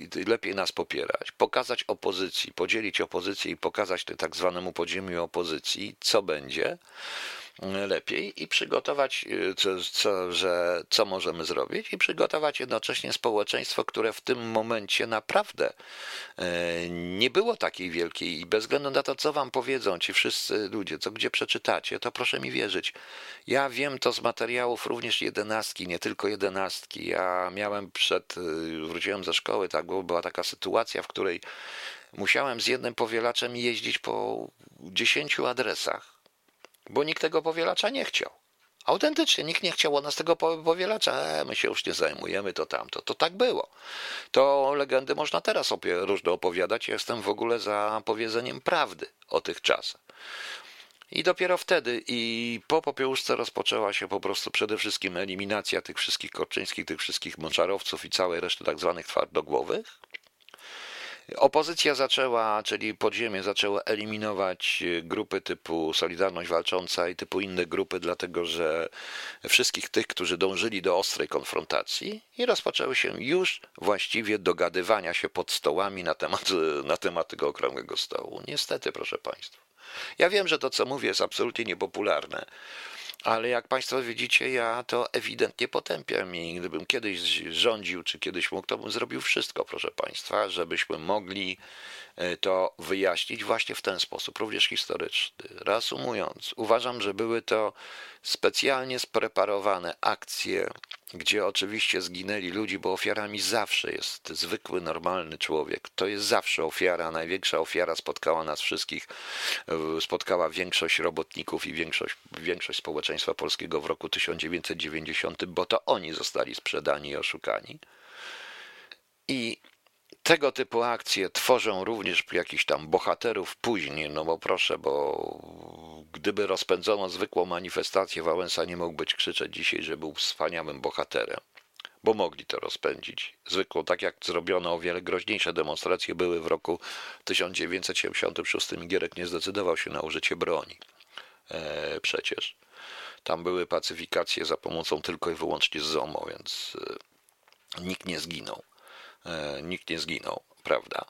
ty, lepiej nas popierać, pokazać opozycji, podzielić opozycję i pokazać tak zwanemu podziemiu opozycji, co będzie lepiej i przygotować, y, co, co, że, co możemy zrobić, i przygotować jednocześnie społeczeństwo, które w tym momencie naprawdę e, nie było takiej wielkiej i bez względu na to, co wam powiedzą ci wszyscy ludzie, co gdzie przeczytacie, to proszę mi wierzyć. Ja wiem to z materiałów również jedenastki, nie tylko jedenastki. Ja miałem przed, y, wróciłem ze szkoły, tak, była taka sytuacja, w której musiałem z jednym powielaczem jeździć po dziesięciu adresach bo nikt tego powielacza nie chciał. Autentycznie nikt nie chciał od nas tego powielacza. E, my się już nie zajmujemy, to tamto. To tak było. To legendy można teraz różne opowiadać. Jestem w ogóle za powiedzeniem prawdy o tych czasach. I dopiero wtedy i po popiełuszce rozpoczęła się po prostu przede wszystkim eliminacja tych wszystkich Korczyńskich, tych wszystkich moczarowców i całej reszty tak zwanych twardogłowych. Opozycja zaczęła, czyli podziemie zaczęło eliminować grupy typu Solidarność Walcząca i typu inne grupy, dlatego że wszystkich tych, którzy dążyli do ostrej konfrontacji i rozpoczęły się już właściwie dogadywania się pod stołami na temat, na temat tego okrągłego stołu. Niestety, proszę Państwa. Ja wiem, że to, co mówię, jest absolutnie niepopularne, ale jak Państwo widzicie, ja to ewidentnie potępiam i gdybym kiedyś rządził, czy kiedyś mógł, to bym zrobił wszystko, proszę Państwa, żebyśmy mogli to wyjaśnić właśnie w ten sposób, również historyczny. Reasumując, uważam, że były to specjalnie spreparowane akcje gdzie oczywiście zginęli ludzi, bo ofiarami zawsze jest zwykły, normalny człowiek. To jest zawsze ofiara. Największa ofiara spotkała nas wszystkich, e, spotkała większość robotników i większość, większość społeczeństwa polskiego w roku 1990, bo to oni zostali sprzedani i oszukani. I tego typu akcje tworzą również jakichś tam bohaterów później, no bo proszę, bo gdyby rozpędzono zwykłą manifestację, Wałęsa nie mógł być krzyczeć dzisiaj, że był wspaniałym bohaterem, bo mogli to rozpędzić. Zwykłą, tak jak zrobiono o wiele groźniejsze demonstracje były w roku 1976, Gierek nie zdecydował się na użycie broni. E, przecież. Tam były pacyfikacje za pomocą tylko i wyłącznie ZOMO, więc e, nikt nie zginął. E, nikt nie zginął, prawda?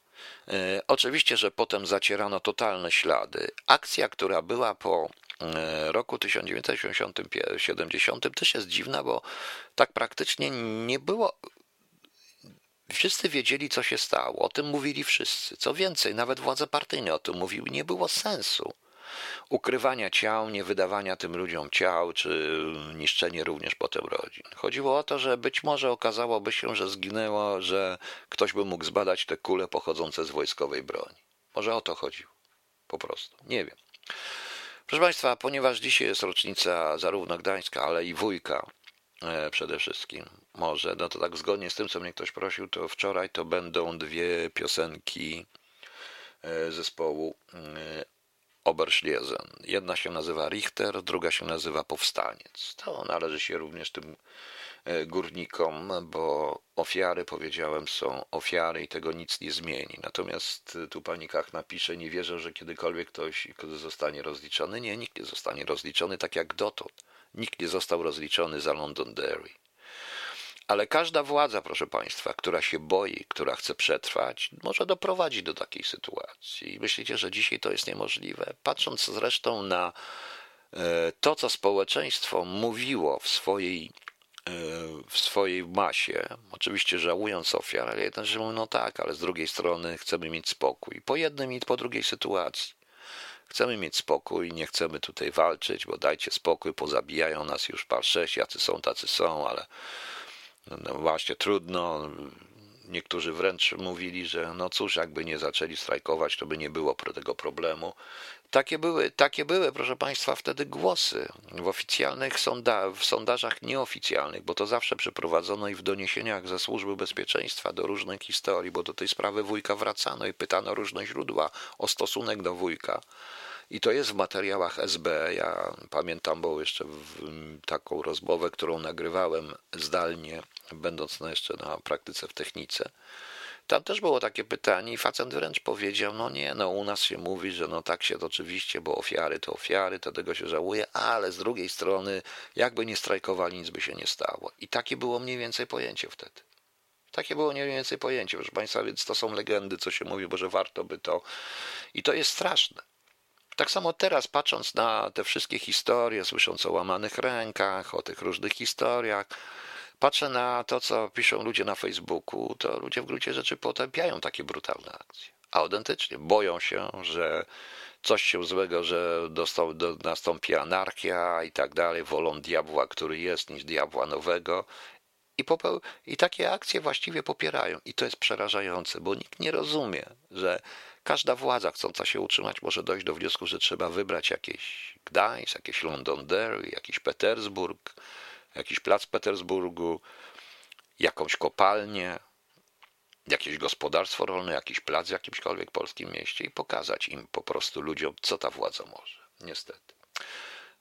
E, oczywiście, że potem zacierano totalne ślady. Akcja, która była po e, roku 1970 też jest dziwna, bo tak praktycznie nie było. Wszyscy wiedzieli, co się stało. O tym mówili wszyscy. Co więcej, nawet władze partyjne o tym mówiły. Nie było sensu ukrywania ciał, nie wydawania tym ludziom ciał, czy niszczenie również potem rodzin. Chodziło o to, że być może okazałoby się, że zginęło, że ktoś by mógł zbadać te kule pochodzące z wojskowej broni. Może o to chodziło. Po prostu. Nie wiem. Proszę Państwa, ponieważ dzisiaj jest rocznica zarówno Gdańska, ale i Wujka e, przede wszystkim, może, no to tak zgodnie z tym, co mnie ktoś prosił, to wczoraj to będą dwie piosenki e, zespołu e, Oberschlesen. Jedna się nazywa Richter, druga się nazywa Powstaniec. To należy się również tym e, górnikom, bo ofiary, powiedziałem, są ofiary i tego nic nie zmieni. Natomiast e, tu pani Kach napisze, nie wierzę, że kiedykolwiek ktoś zostanie rozliczony. Nie, nikt nie zostanie rozliczony tak jak dotąd. Nikt nie został rozliczony za Londonderry. Ale każda władza, proszę Państwa, która się boi, która chce przetrwać, może doprowadzić do takiej sytuacji. I myślicie, że dzisiaj to jest niemożliwe? Patrząc zresztą na e, to, co społeczeństwo mówiło w swojej, e, w swojej masie, oczywiście żałując ofiar, ale jeden, że mówią, no tak, ale z drugiej strony chcemy mieć spokój. Po jednym i po drugiej sytuacji. Chcemy mieć spokój, nie chcemy tutaj walczyć, bo dajcie spokój, pozabijają nas już par sześć, jacy są, tacy są, ale no właśnie trudno. Niektórzy wręcz mówili, że no cóż, jakby nie zaczęli strajkować, to by nie było tego problemu. Takie były, takie były, proszę Państwa, wtedy głosy w oficjalnych sonda w sondażach nieoficjalnych, bo to zawsze przeprowadzono i w doniesieniach ze służby bezpieczeństwa do różnych historii, bo do tej sprawy wujka wracano i pytano różne źródła o stosunek do wujka. I to jest w materiałach SB. Ja pamiętam, bo jeszcze taką rozmowę, którą nagrywałem zdalnie, będąc na jeszcze na praktyce w technice. Tam też było takie pytanie i facent wręcz powiedział, no nie, no u nas się mówi, że no tak się to oczywiście, bo ofiary to ofiary, to tego się żałuje, ale z drugiej strony, jakby nie strajkowali, nic by się nie stało. I takie było mniej więcej pojęcie wtedy. Takie było mniej więcej pojęcie, proszę Państwa, więc to są legendy, co się mówi, bo że warto by to. I to jest straszne. Tak samo teraz, patrząc na te wszystkie historie, słysząc o łamanych rękach, o tych różnych historiach, patrzę na to, co piszą ludzie na Facebooku, to ludzie w gruncie rzeczy potępiają takie brutalne akcje. Autentycznie boją się, że coś się złego, że dostał, do, nastąpi anarchia i tak dalej, wolą diabła, który jest, niż diabła nowego. I, popeł- I takie akcje właściwie popierają. I to jest przerażające, bo nikt nie rozumie, że Każda władza chcąca się utrzymać może dojść do wniosku, że trzeba wybrać jakieś Gdańsk, jakieś Londonderry, jakiś Petersburg, jakiś plac Petersburgu, jakąś kopalnię, jakieś gospodarstwo rolne, jakiś plac w jakimśkolwiek polskim mieście i pokazać im po prostu ludziom, co ta władza może. Niestety.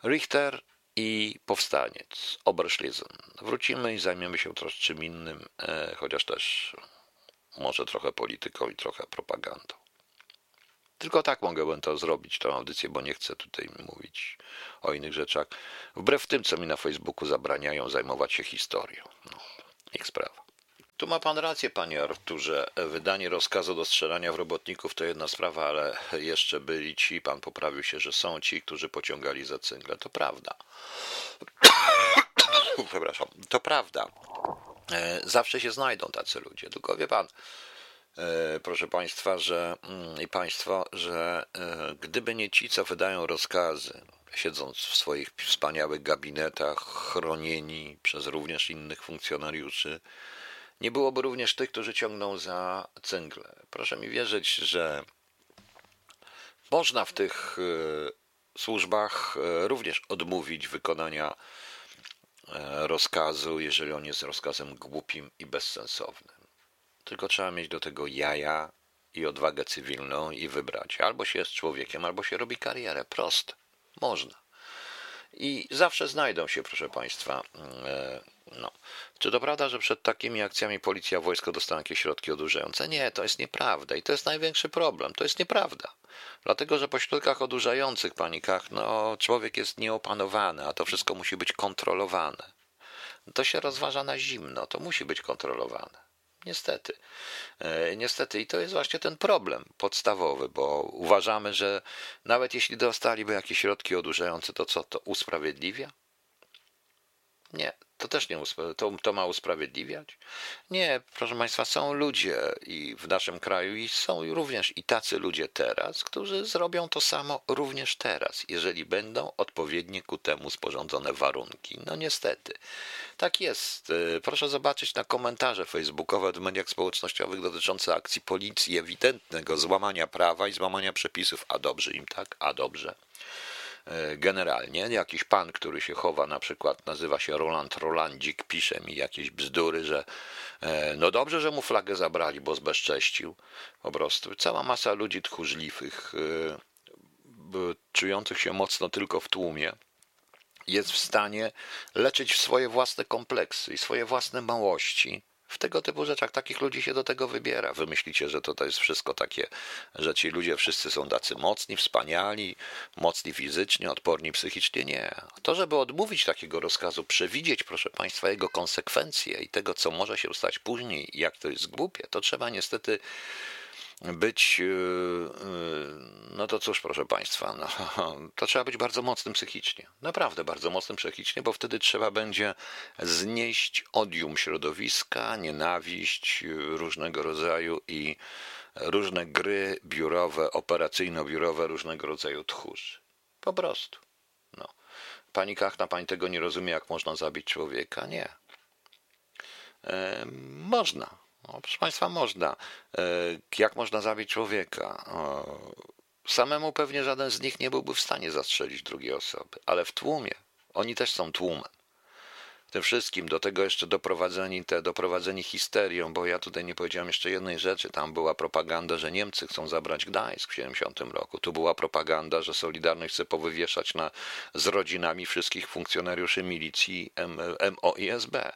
Richter i powstaniec, Oberschlesen. Wrócimy i zajmiemy się troszkę czym innym, e, chociaż też może trochę polityką i trochę propagandą. Tylko tak mogę to zrobić, tę audycję, bo nie chcę tutaj mówić o innych rzeczach. Wbrew tym, co mi na Facebooku zabraniają zajmować się historią. No, ich sprawa. Tu ma pan rację, panie Arturze. Wydanie rozkazu do strzelania w robotników to jedna sprawa, ale jeszcze byli ci, pan poprawił się, że są ci, którzy pociągali za cyngle. To prawda. Przepraszam. To prawda. E, zawsze się znajdą tacy ludzie. Tylko wie pan, proszę państwa, że mm, i państwo, że e, gdyby nie ci, co wydają rozkazy, siedząc w swoich wspaniałych gabinetach, chronieni przez również innych funkcjonariuszy, nie byłoby również tych, którzy ciągną za cyngle. Proszę mi wierzyć, że można w tych e, służbach e, również odmówić wykonania e, rozkazu, jeżeli on jest rozkazem głupim i bezsensownym. Tylko trzeba mieć do tego jaja i odwagę cywilną i wybrać. Albo się jest człowiekiem, albo się robi karierę. Proste. Można. I zawsze znajdą się, proszę Państwa, no. Czy to prawda, że przed takimi akcjami policja, wojsko dostaną jakieś środki odurzające? Nie, to jest nieprawda i to jest największy problem. To jest nieprawda. Dlatego, że po środkach odurzających, panikach, no, człowiek jest nieopanowany, a to wszystko musi być kontrolowane. To się rozważa na zimno, to musi być kontrolowane. Niestety. E, niestety, i to jest właśnie ten problem podstawowy, bo uważamy, że nawet jeśli dostaliby jakieś środki odurzające, to co to usprawiedliwia? Nie, to też nie to, to ma usprawiedliwiać? Nie, proszę Państwa, są ludzie i w naszym kraju i są również i tacy ludzie teraz, którzy zrobią to samo również teraz, jeżeli będą odpowiednie ku temu sporządzone warunki. No niestety. Tak jest. Y, proszę zobaczyć na komentarze facebookowe w mediach społecznościowych dotyczące akcji policji ewidentnego złamania prawa i złamania przepisów. A dobrze im tak? A dobrze. E, generalnie. Jakiś pan, który się chowa, na przykład nazywa się Roland Rolandzik, pisze mi jakieś bzdury, że e, no dobrze, że mu flagę zabrali, bo zbezcześcił. Po prostu cała masa ludzi tchórzliwych, e, czujących się mocno tylko w tłumie, jest w stanie leczyć swoje własne kompleksy i swoje własne małości w tego typu rzeczach takich ludzi się do tego wybiera. Wy myślicie, że to, to jest wszystko takie, że ci ludzie wszyscy są tacy mocni, wspaniali, mocni fizycznie, odporni psychicznie. Nie. To, żeby odmówić takiego rozkazu, przewidzieć, proszę Państwa, jego konsekwencje i tego, co może się stać później, jak to jest głupie, to trzeba niestety być, e, e, no to cóż, proszę Państwa, no, to trzeba być bardzo mocnym psychicznie. Naprawdę bardzo mocnym psychicznie, bo wtedy trzeba będzie znieść odium środowiska, nienawiść różnego rodzaju i różne gry biurowe, operacyjno-biurowe różnego rodzaju tchórzy. Po prostu. No. Pani Kachna, pani tego nie rozumie, jak można zabić człowieka? Nie. E, można no, proszę Państwa, można. E, jak można zabić człowieka? Samemu pewnie żaden z nich nie byłby w stanie zastrzelić drugiej osoby, ale w tłumie. Oni też są tłumem tym wszystkim, do tego jeszcze doprowadzeni, te, doprowadzeni histerią, bo ja tutaj nie powiedziałem jeszcze jednej rzeczy, tam była propaganda, że Niemcy chcą zabrać Gdańsk w 70 roku, tu była propaganda, że Solidarność chce powywieszać na, z rodzinami wszystkich funkcjonariuszy milicji MO i SB.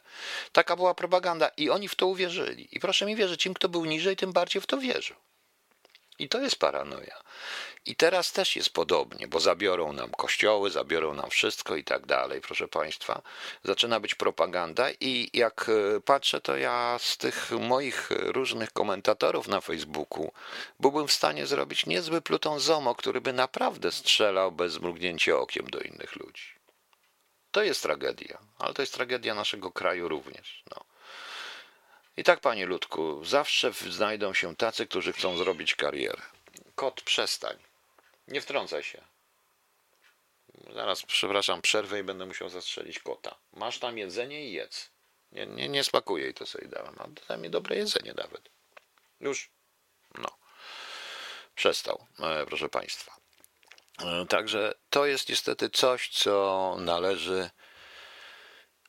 Taka była propaganda i oni w to uwierzyli. I proszę mi wierzyć, im kto był niżej, tym bardziej w to wierzył. I to jest paranoia. I teraz też jest podobnie, bo zabiorą nam kościoły, zabiorą nam wszystko i tak dalej, proszę Państwa. Zaczyna być propaganda i jak e, patrzę, to ja z tych moich różnych komentatorów na Facebooku byłbym w stanie zrobić niezły Pluton Zomo, który by naprawdę strzelał bez mrugnięcia okiem do innych ludzi. To jest tragedia, ale to jest tragedia naszego kraju również. No. I tak, panie Ludku, zawsze znajdą się tacy, którzy chcą zrobić karierę. Kot, przestań. Nie wtrącaj się. Zaraz, przepraszam, przerwę i będę musiał zastrzelić kota. Masz tam jedzenie i jedz. Nie, nie, nie i to sobie dałem. A daj mi dobre jedzenie nawet. Już. No. Przestał, e, proszę Państwa. E, także to jest niestety coś, co należy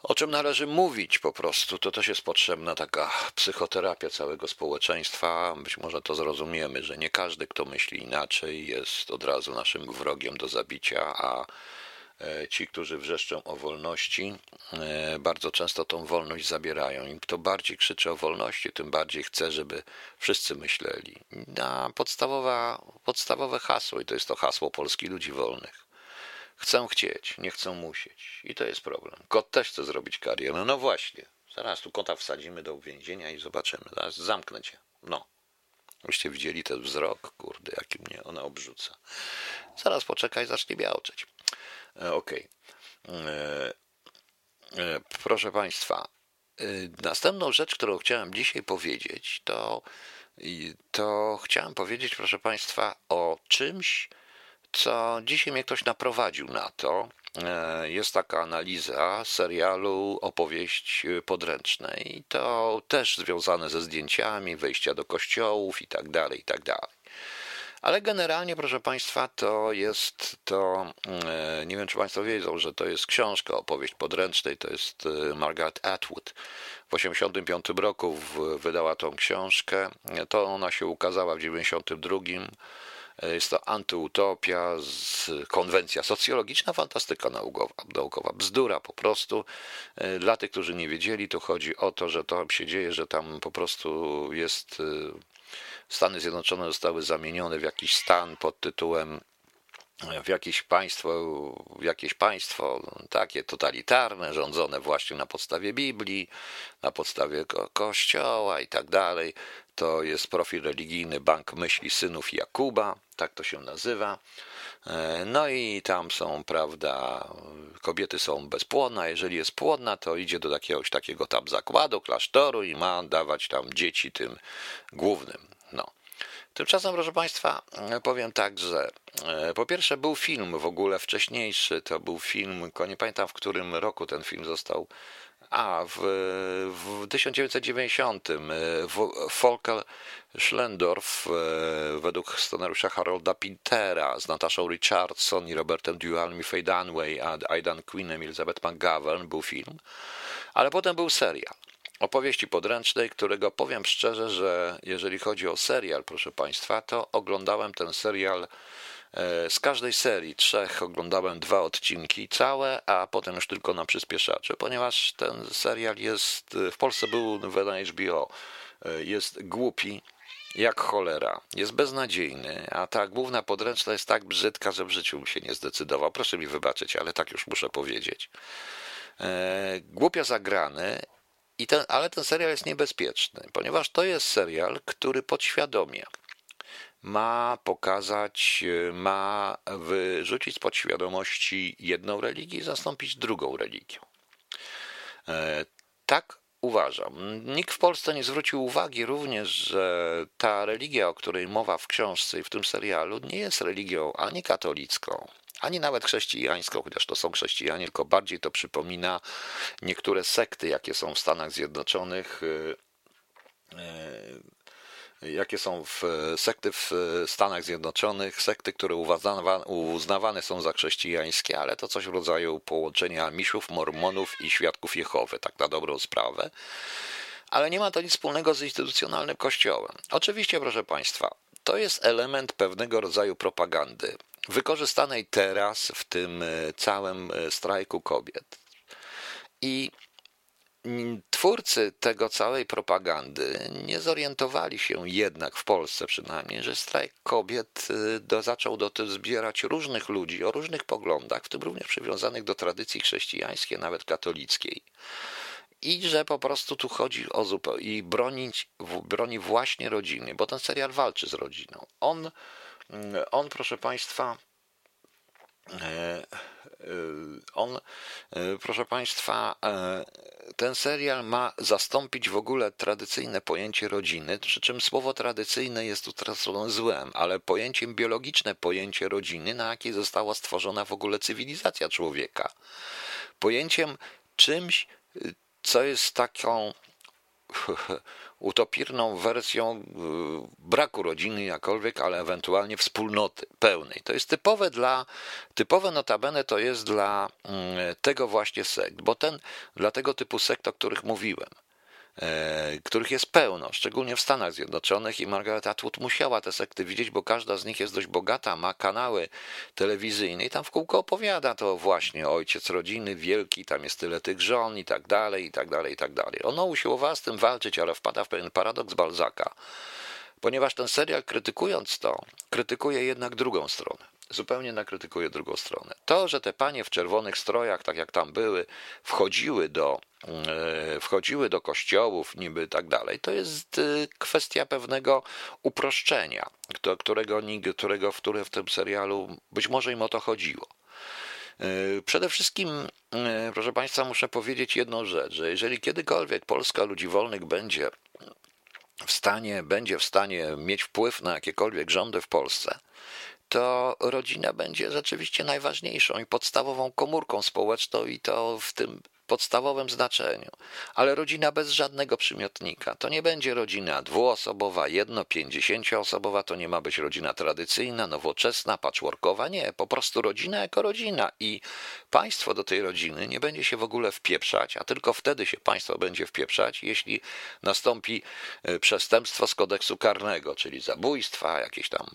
o czym należy mówić po prostu. To też jest potrzebna taka psychoterapia całego społeczeństwa. Być może to zrozumiemy, że nie każdy, kto myśli inaczej, jest od razu naszym wrogiem do zabicia, a E, ci, którzy wrzeszczą o wolności, e, bardzo często tą wolność zabierają. Im kto bardziej krzyczy o wolności, tym bardziej chce, żeby wszyscy myśleli. Na podstawowa, podstawowe hasło, i to jest to hasło Polski Ludzi Wolnych. Chcą chcieć, nie chcą musieć. I to jest problem. Kot też chce zrobić karierę. No właśnie. Zaraz tu kota wsadzimy do więzienia i zobaczymy. Zaraz zamknę cię. No. Byście widzieli ten wzrok, kurde, jaki mnie ona obrzuca. Zaraz poczekaj, zacznie białczeć. E, okej. Okay. E, e, proszę Państwa, następną rzecz, którą chciałem dzisiaj powiedzieć, to, to chciałem powiedzieć, proszę Państwa, o czymś, co dzisiaj mnie ktoś naprowadził na to. Jest taka analiza serialu Opowieść podręcznej, i to też związane ze zdjęciami, wejścia do kościołów i tak dalej, i tak dalej. Ale generalnie, proszę Państwa, to jest to, e, nie wiem czy Państwo wiedzą, że to jest książka, opowieść podręcznej, to jest e, Margaret Atwood. W 1985 roku wydała tą książkę, to ona się ukazała w 1992. E, jest to antyutopia, konwencja socjologiczna, fantastyka naukowa, naukowa, bzdura po prostu. Dla tych, którzy nie wiedzieli, to chodzi o to, że to się dzieje, że tam po prostu jest Stany Zjednoczone zostały zamienione w jakiś stan pod tytułem w jakieś państwo, w jakieś państwo takie totalitarne, rządzone właśnie na podstawie Biblii, na podstawie ko Kościoła i tak dalej. To jest profil religijny Bank Myśli Synów Jakuba, tak to się nazywa. E, no i tam są, prawda, kobiety są bezpłodne, jeżeli jest płodna, to idzie do jakiegoś takiego tam zakładu, klasztoru i ma dawać tam dzieci tym głównym. No. Tymczasem, proszę Państwa, powiem tak, że e, po pierwsze był film w ogóle wcześniejszy, to był film, nie pamiętam w którym roku ten film został, a w, w 1990 Volker Schlendorf e, według scenariusza Harolda Pintera z Nataszą Richardson i Robertem Duhalem i Faye Dunway, a Aidan Queenem i Elizabeth McGovern był film, ale potem był serial. Opowieści podręcznej, którego powiem szczerze, że jeżeli chodzi o serial, proszę Państwa, to oglądałem ten serial e, z każdej serii, trzech, oglądałem dwa odcinki całe, a potem już tylko na przyspieszacze, ponieważ ten serial jest, w Polsce był wydany HBO, e, jest głupi, jak cholera, jest beznadziejny, a ta główna podręczna jest tak brzydka, że w życiu bym się nie zdecydował. Proszę mi wybaczyć, ale tak już muszę powiedzieć. E, głupio zagrany ten, ale ten serial jest niebezpieczny, ponieważ to jest serial, który podświadomie ma pokazać, ma wyrzucić z podświadomości jedną religię i zastąpić drugą religią. E, tak uważam. Nikt w Polsce nie zwrócił uwagi również, że ta religia, o której mowa w książce i w tym serialu, nie jest religią ani katolicką, ani nawet chrześcijańską, chociaż to są chrześcijanie, tylko bardziej to przypomina niektóre sekty, jakie są w Stanach Zjednoczonych, y, y, jakie są w sekty w Stanach Zjednoczonych, sekty, które uznawane są za chrześcijańskie, ale to coś w rodzaju połączenia misiów, mormonów i świadków Jehowy, tak na dobrą sprawę. Ale nie ma to nic wspólnego z instytucjonalnym kościołem. Oczywiście, proszę Państwa, to jest element pewnego rodzaju propagandy wykorzystanej teraz w tym e, całym e, strajku kobiet. I twórcy tego całej propagandy nie zorientowali się jednak w Polsce przynajmniej, że strajk kobiet e, do, zaczął do zbierać różnych ludzi o różnych poglądach, w tym również przywiązanych do tradycji chrześcijańskiej, nawet katolickiej. I że po prostu tu chodzi o zupełnie i bronić, broni właśnie rodziny, bo ten serial walczy z rodziną. On Mm, on, proszę Państwa, e, on, e, proszę Państwa, ten serial ma zastąpić w ogóle tradycyjne pojęcie rodziny, przy czym słowo tradycyjne jest tu tracone złem, ale pojęciem biologiczne pojęcie rodziny, na jakiej została stworzona w ogóle cywilizacja człowieka. Pojęciem czymś, co jest taką utopirną wersją y, braku rodziny jakolwiek, ale ewentualnie wspólnoty pełnej. To jest typowe dla, typowe notabene to jest dla mm, tego właśnie sekt, bo ten, dla tego typu sekt, o których mówiłem, których jest pełno, szczególnie w Stanach Zjednoczonych i Margaret Atwood musiała te sekty widzieć, bo każda z nich jest dość bogata, ma kanały telewizyjne i tam w kółko opowiada to właśnie ojciec rodziny wielki, tam jest tyle tych żon i tak dalej, i tak dalej, i tak dalej. Ona usiłowała z tym walczyć, ale wpada w pewien paradoks Balzaka, ponieważ ten serial krytykując to, krytykuje jednak drugą stronę zupełnie nakrytykuje drugą stronę. To, że te panie w czerwonych strojach, tak jak tam były, wchodziły do, e, wchodziły do kościołów, niby tak dalej, to jest e, kwestia pewnego uproszczenia, którego, którego w, które w tym serialu być może im o to chodziło. E, przede wszystkim, proszę Państwa, muszę powiedzieć jedną rzecz, że jeżeli kiedykolwiek Polska ludzi wolnych będzie w stanie, będzie w stanie mieć wpływ na jakiekolwiek rządy w Polsce, to rodzina będzie rzeczywiście najważniejszą i podstawową komórką społeczną i to w tym podstawowym znaczeniu. Ale rodzina bez żadnego przymiotnika. To nie będzie rodzina dwuosobowa, jedno, pięćdziesięcioosobowa, to nie ma być rodzina tradycyjna, nowoczesna, patchworkowa. Nie, po prostu rodzina jako rodzina i państwo do tej rodziny nie będzie się w ogóle wpieprzać, a tylko wtedy się państwo będzie wpieprzać, jeśli nastąpi e, przestępstwo z kodeksu karnego, czyli zabójstwa, jakieś tam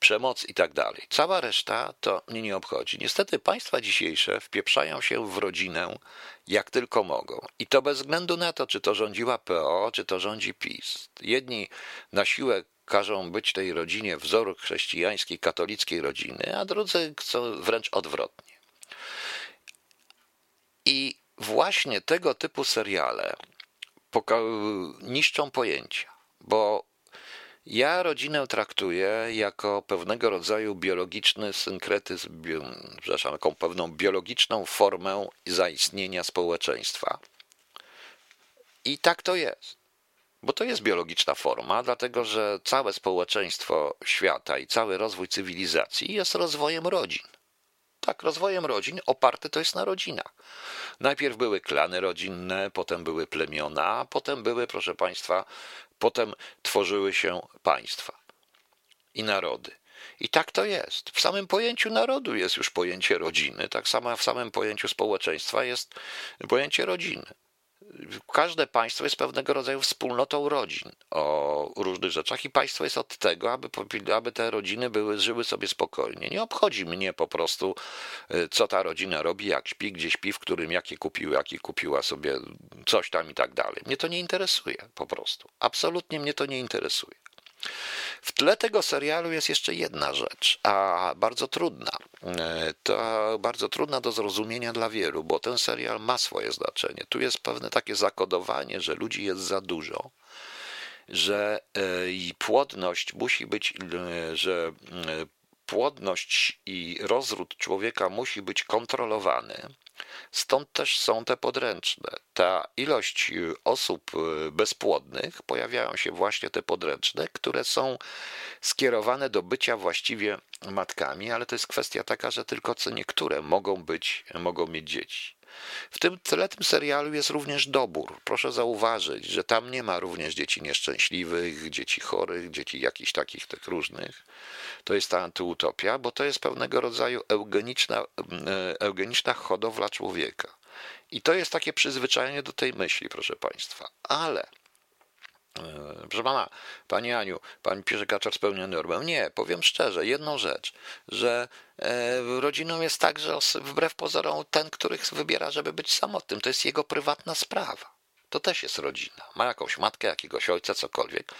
przemoc i tak dalej. Cała reszta to mnie nie obchodzi. Niestety państwa dzisiejsze wpieprzają się w rodzinę jak tylko mogą. I to bez względu na to, czy to rządziła PO, czy to rządzi PiS. Jedni na siłę każą być tej rodzinie wzoru chrześcijańskiej, katolickiej rodziny, a drudzy chcą wręcz odwrotnie. I właśnie tego typu seriale niszczą pojęcia, bo ja rodzinę traktuję jako pewnego rodzaju biologiczny synkretyzm, bio, przepraszam, pewną biologiczną formę zaistnienia społeczeństwa. I tak to jest. Bo to jest biologiczna forma, dlatego że całe społeczeństwo świata i cały rozwój cywilizacji jest rozwojem rodzin. Tak, rozwojem rodzin oparty to jest na rodzinach. Najpierw były klany rodzinne, potem były plemiona, potem były, proszę Państwa, potem tworzyły się państwa i narody. I tak to jest. W samym pojęciu narodu jest już pojęcie rodziny, tak samo w samym pojęciu społeczeństwa jest pojęcie rodziny każde państwo jest pewnego rodzaju wspólnotą rodzin o różnych rzeczach i państwo jest od tego, aby, aby te rodziny były, żyły sobie spokojnie. Nie obchodzi mnie po prostu, y, co ta rodzina robi, jak śpi, gdzie śpi, w którym, jakie kupiły, jakie kupiła sobie coś tam i tak dalej. Mnie to nie interesuje po prostu. Absolutnie mnie to nie interesuje. W tle tego serialu jest jeszcze jedna rzecz, a bardzo trudna. E, to bardzo trudna do zrozumienia dla wielu, bo ten serial ma swoje znaczenie. Tu jest pewne takie zakodowanie, że ludzi jest za dużo, że e, i płodność musi być, e, że płodność i rozród człowieka musi być kontrolowany Stąd też są te podręczne. Ta ilość y, osób y, bezpłodnych, pojawiają się właśnie te podręczne, które są skierowane do bycia właściwie matkami, ale to jest kwestia taka, że tylko co niektóre mogą być, mogą mieć dzieci. W tym tym serialu jest również dobór. Proszę zauważyć, że tam nie ma również dzieci nieszczęśliwych, dzieci chorych, dzieci jakichś takich tych różnych. To jest ta antyutopia, bo to jest pewnego rodzaju eugeniczna, e, eugeniczna hodowla człowieka. I to jest takie przyzwyczajenie do tej myśli, proszę Państwa. Ale Proszę pana, pani Aniu, pani pisze Kaczor spełnia normę. Nie, powiem szczerze, jedną rzecz, że e, rodziną jest tak, że wbrew pozorom ten, który wybiera, żeby być samotnym, to jest jego prywatna sprawa. To też jest rodzina. Ma jakąś matkę, jakiegoś ojca, cokolwiek.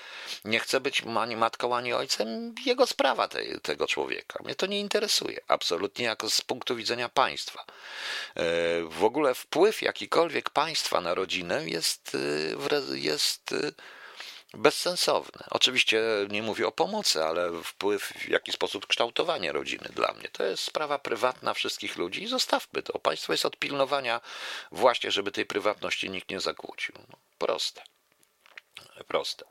Nie chce być ani matką, ani ojcem, jego sprawa tej, tego człowieka. Mnie to nie interesuje. Absolutnie jako z punktu widzenia państwa. E, w ogóle wpływ jakikolwiek państwa na rodzinę jest, e, jest e, bezsensowne. Oczywiście nie mówię o pomocy, ale wpływ, w jaki sposób kształtowanie rodziny dla mnie. To jest sprawa prywatna wszystkich ludzi i zostawmy to. Państwo jest od pilnowania właśnie, żeby tej prywatności nikt nie zakłócił. No, proste. Proste.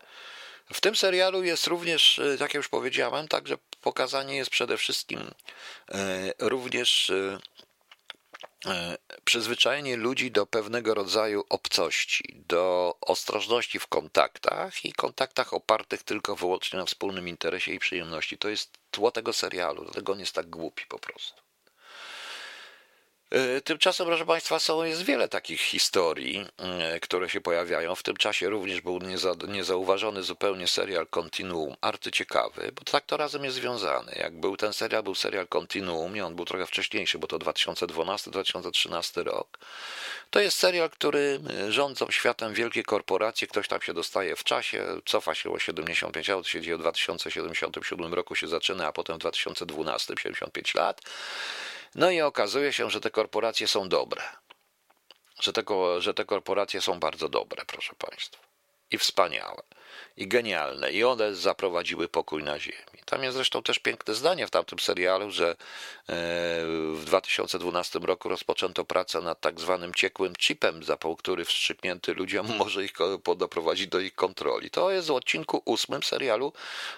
W tym serialu jest również, tak jak już powiedziałem, także pokazanie jest przede wszystkim e, również e, E, przyzwyczajenie ludzi do pewnego rodzaju obcości, do ostrożności w kontaktach i kontaktach opartych tylko wyłącznie na wspólnym interesie i przyjemności. To jest tło tego serialu, dlatego on jest tak głupi po prostu. E, tymczasem, proszę Państwa, są, jest wiele takich historii, e, które się pojawiają. W tym czasie również był nieza, niezauważony zupełnie serial Continuum, arcyciekawy, bo tak to razem jest związane. Jak był ten serial, był serial Continuum, nie on był trochę wcześniejszy, bo to 2012-2013 rok. To jest serial, który e, rządzą światem wielkie korporacje, ktoś tam się dostaje w czasie, cofa się o 75 lat, się dzieje w 2077 roku się zaczyna, a potem w 2012, 75 lat. No i okazuje się, że te korporacje są dobre. Że te, że te korporacje są bardzo dobre, proszę Państwa. I wspaniałe i genialne. I one zaprowadziły pokój na ziemi. Tam jest zresztą też piękne zdanie w tamtym serialu, że e, w 2012 roku rozpoczęto pracę nad tak zwanym ciekłym chipem, za który wstrzyknięty ludziom może ich doprowadzić do ich kontroli. To jest w odcinku ósmym serialu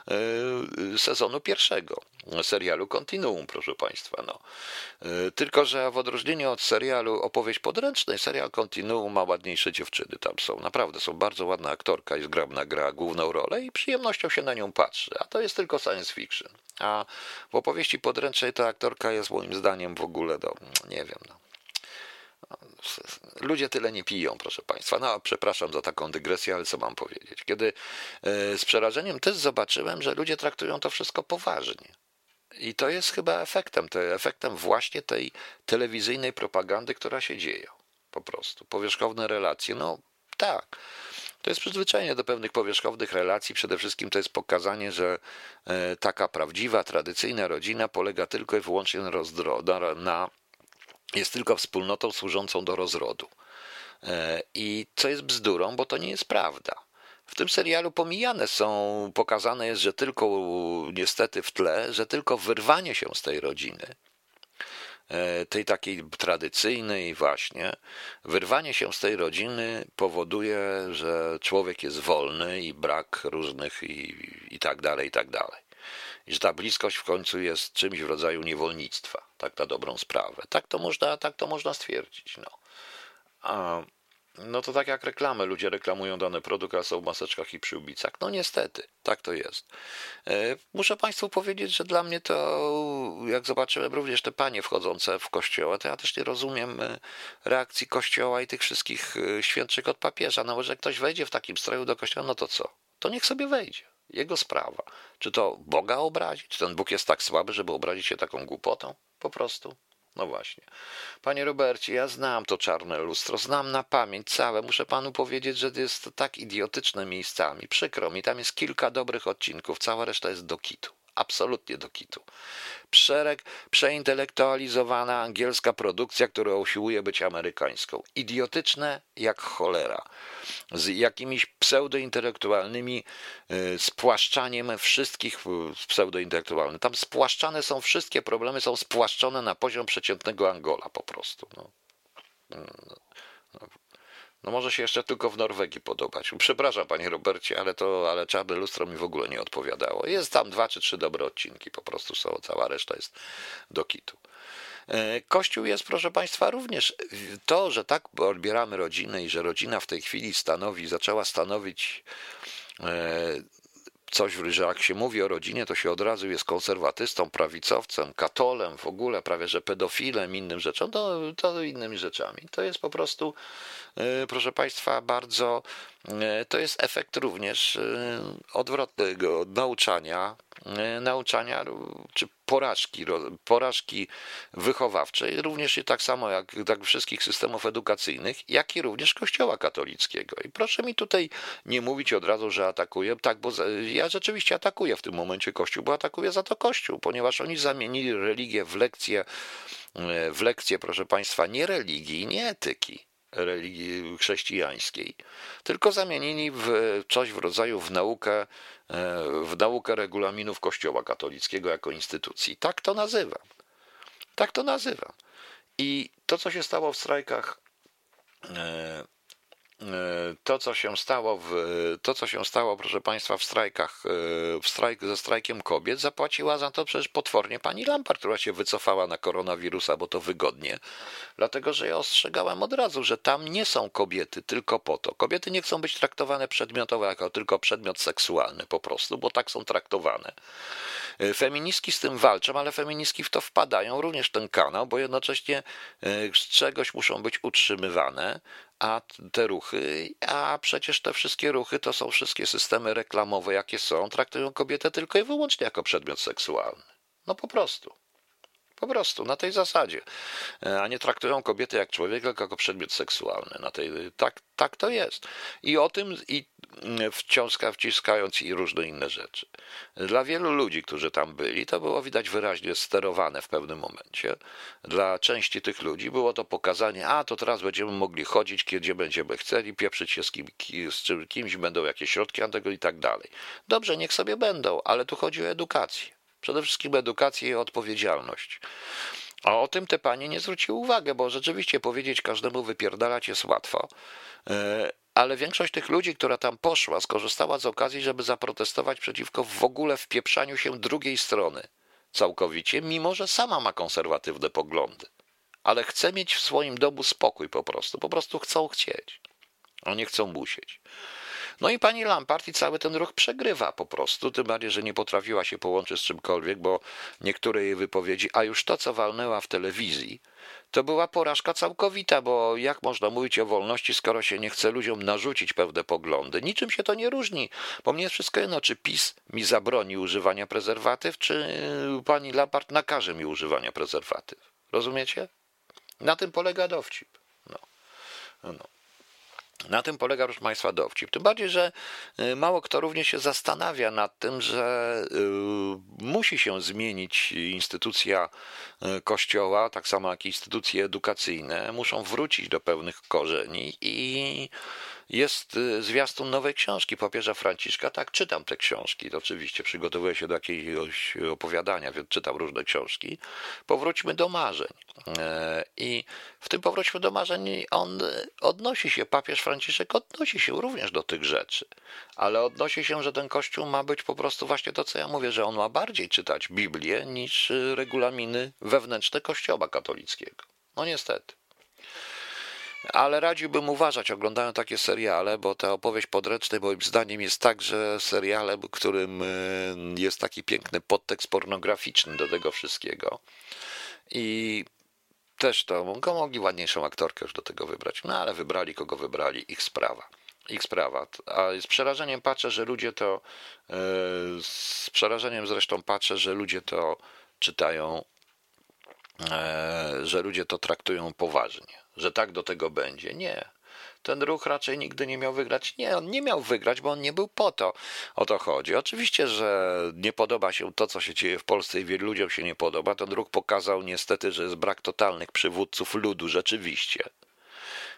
e, sezonu pierwszego, serialu Continuum, proszę Państwa. No. E, tylko, że w odróżnieniu od serialu opowieść podręcznej, serial Continuum ma ładniejsze dziewczyny tam są. Naprawdę są bardzo ładna aktorka i zgrabna gra główną rolę i przyjemnością się na nią patrzy. A to jest tylko science fiction. A w opowieści podręcznej ta aktorka jest moim zdaniem w ogóle, no, nie wiem, no. Ludzie tyle nie piją, proszę Państwa. No, przepraszam za taką dygresję, ale co mam powiedzieć? Kiedy e, z przerażeniem też zobaczyłem, że ludzie traktują to wszystko poważnie. I to jest chyba efektem, to efektem właśnie tej telewizyjnej propagandy, która się dzieje. Po prostu. Powierzchowne relacje. No tak. To jest przyzwyczajenie do pewnych powierzchownych relacji. Przede wszystkim to jest pokazanie, że e, taka prawdziwa, tradycyjna rodzina polega tylko i wyłącznie na, rozdro- na jest tylko wspólnotą służącą do rozrodu. E, I co jest bzdurą, bo to nie jest prawda. W tym serialu pomijane są, pokazane jest, że tylko niestety w tle, że tylko wyrwanie się z tej rodziny E, tej takiej tradycyjnej właśnie, wyrwanie się z tej rodziny powoduje, że człowiek jest wolny i brak różnych i, i tak dalej, i tak dalej. I że ta bliskość w końcu jest czymś w rodzaju niewolnictwa, tak na dobrą sprawę. Tak to można, tak to można stwierdzić. No. A no to tak jak reklamy. Ludzie reklamują dany produkt, a są w maseczkach i przyłbicach. No niestety, tak to jest. E, muszę Państwu powiedzieć, że dla mnie to, jak zobaczyłem również te panie wchodzące w kościoła, to ja też nie rozumiem e, reakcji kościoła i tych wszystkich e, świętszych od papieża. No że ktoś wejdzie w takim stroju do kościoła, no to co? To niech sobie wejdzie. Jego sprawa. Czy to Boga obrazić? Czy ten Bóg jest tak słaby, żeby obrazić się taką głupotą? Po prostu. No właśnie. Panie Robercie, ja znam to czarne lustro, znam na pamięć całe. Muszę panu powiedzieć, że jest to tak idiotyczne miejscami. Przykro mi, tam jest kilka dobrych odcinków, cała reszta jest do kitu absolutnie do kitu. Szereg, przeintelektualizowana angielska produkcja, która usiłuje być amerykańską. Idiotyczne jak cholera. Z jakimiś pseudointelektualnymi y, spłaszczaniem wszystkich y, pseudointelektualnych. Tam spłaszczane są wszystkie problemy, są spłaszczone na poziom przeciętnego Angola po prostu. No. No. Może się jeszcze tylko w Norwegii podobać. Przepraszam, panie Robercie, ale to, ale czarne lustro mi w ogóle nie odpowiadało. Jest tam dwa czy trzy dobre odcinki, po prostu są, cała reszta jest do kitu. E, Kościół jest, proszę Państwa, również to, że tak odbieramy rodzinę i że rodzina w tej chwili stanowi, zaczęła stanowić e, coś, że jak się mówi o rodzinie, to się od razu jest konserwatystą, prawicowcem, katolem, w ogóle prawie że pedofilem, innym rzeczą, to, to innymi rzeczami. To jest po prostu, proszę Państwa, bardzo, e, to jest efekt również e, odwrotnego nauczania E, nauczania czy porażki, porażki wychowawczej, również i tak samo jak tak wszystkich systemów edukacyjnych, jak i również Kościoła katolickiego. I proszę mi tutaj nie mówić od razu, że atakuję, tak, bo ja rzeczywiście atakuję w tym momencie Kościół, bo atakuję za to Kościół, ponieważ oni zamienili religię w lekcję, e, w lekcję, proszę Państwa, nie religii, nie etyki religii chrześcijańskiej, tylko zamienili w coś w rodzaju w naukę w naukę regulaminów Kościoła katolickiego jako instytucji. Tak to nazywam. Tak to nazywam. I to, co się stało w strajkach, e, to, co się stało, w, to, co się stało, proszę Państwa, w strajkach, e, w strajk, ze strajkiem kobiet, zapłaciła za to przecież potwornie pani Lampard, która się wycofała na koronawirusa, bo to wygodnie. Dlatego, że ja ostrzegałem od razu, że tam nie są kobiety tylko po to. Kobiety nie chcą być traktowane przedmiotowo jako tylko przedmiot seksualny po prostu, bo tak są traktowane. E, feministki z tym walczą, ale feministki w to wpadają, również ten kanał, bo jednocześnie z czegoś muszą być utrzymywane a te ruchy, a przecież te wszystkie ruchy to są wszystkie systemy reklamowe, jakie są, traktują kobietę tylko i wyłącznie jako przedmiot seksualny. No po prostu. Po prostu, na tej zasadzie. E, a nie traktują kobiety jak człowieka, tylko jako przedmiot seksualny. Na tej, tak, tak to jest. I o tym i mm, wciąska, wciskając i różne inne rzeczy. Dla wielu ludzi, którzy tam byli, to było widać wyraźnie sterowane w pewnym momencie. Dla części tych ludzi było to pokazanie, a to teraz będziemy mogli chodzić, kiedy będziemy chcieli, pieprzyć się z, kim, z kimś, będą jakieś środki na tego i tak dalej. Dobrze, niech sobie będą, ale tu chodzi o edukację. Przede wszystkim edukację i odpowiedzialność. A o tym te panie nie zwróciły uwagi, bo rzeczywiście powiedzieć każdemu wypierdalać jest łatwo. E, ale większość tych ludzi, która tam poszła, skorzystała z okazji, żeby zaprotestować przeciwko w ogóle wpieprzaniu się drugiej strony całkowicie, mimo że sama ma konserwatywne poglądy. Ale chce mieć w swoim domu spokój po prostu. Po prostu chcą chcieć. A nie chcą musieć. No i pani Lampart i cały ten ruch przegrywa po prostu, tym bardziej, że nie potrafiła się połączyć z czymkolwiek, bo niektóre jej wypowiedzi, a już to, co walnęła w telewizji, to była porażka całkowita, bo jak można mówić o wolności, skoro się nie chce ludziom narzucić pewne poglądy? Niczym się to nie różni, bo mnie wszystko jedno, czy PiS mi zabroni używania prezerwatyw, czy pani Lampart nakaże mi używania prezerwatyw. Rozumiecie? Na tym polega dowcip. No. no. Na tym polega, proszę Państwa, dowcip. Tym bardziej, że y, mało kto również się zastanawia nad tym, że y, musi się zmienić instytucja y, Kościoła, tak samo jak instytucje edukacyjne, muszą wrócić do pewnych korzeni i jest y, zwiastun nowej książki papieża Franciszka. Tak, czytam te książki. Oczywiście przygotowuję się do jakiegoś opowiadania, więc czytam różne książki. Powróćmy do marzeń. E, I w tym powróćmy do marzeń on odnosi się, papież Franciszek odnosi się również do tych rzeczy, ale odnosi się, że ten kościół ma być po prostu właśnie to, co ja mówię, że on ma bardziej czytać Biblię niż regulaminy wewnętrzne Kościoła katolickiego. No niestety ale radziłbym uważać, oglądając takie seriale, bo ta opowieść podręcznej moim zdaniem jest także serialem, którym e, jest taki piękny podtekst pornograficzny do tego wszystkiego. I też to mogli ładniejszą aktorkę już do tego wybrać, no ale wybrali kogo wybrali, ich sprawa. Ich sprawa. A z przerażeniem patrzę, że ludzie to, e, z przerażeniem zresztą patrzę, że ludzie to czytają, że ludzie to traktują poważnie że tak do tego będzie. Nie. Ten ruch raczej nigdy nie miał wygrać. Nie, on nie miał wygrać, bo on nie był po to. O to chodzi. Oczywiście, że nie podoba się to, co się dzieje w Polsce i wielu ludziom się nie podoba. Ten ruch pokazał niestety, że jest brak totalnych przywódców ludu, rzeczywiście.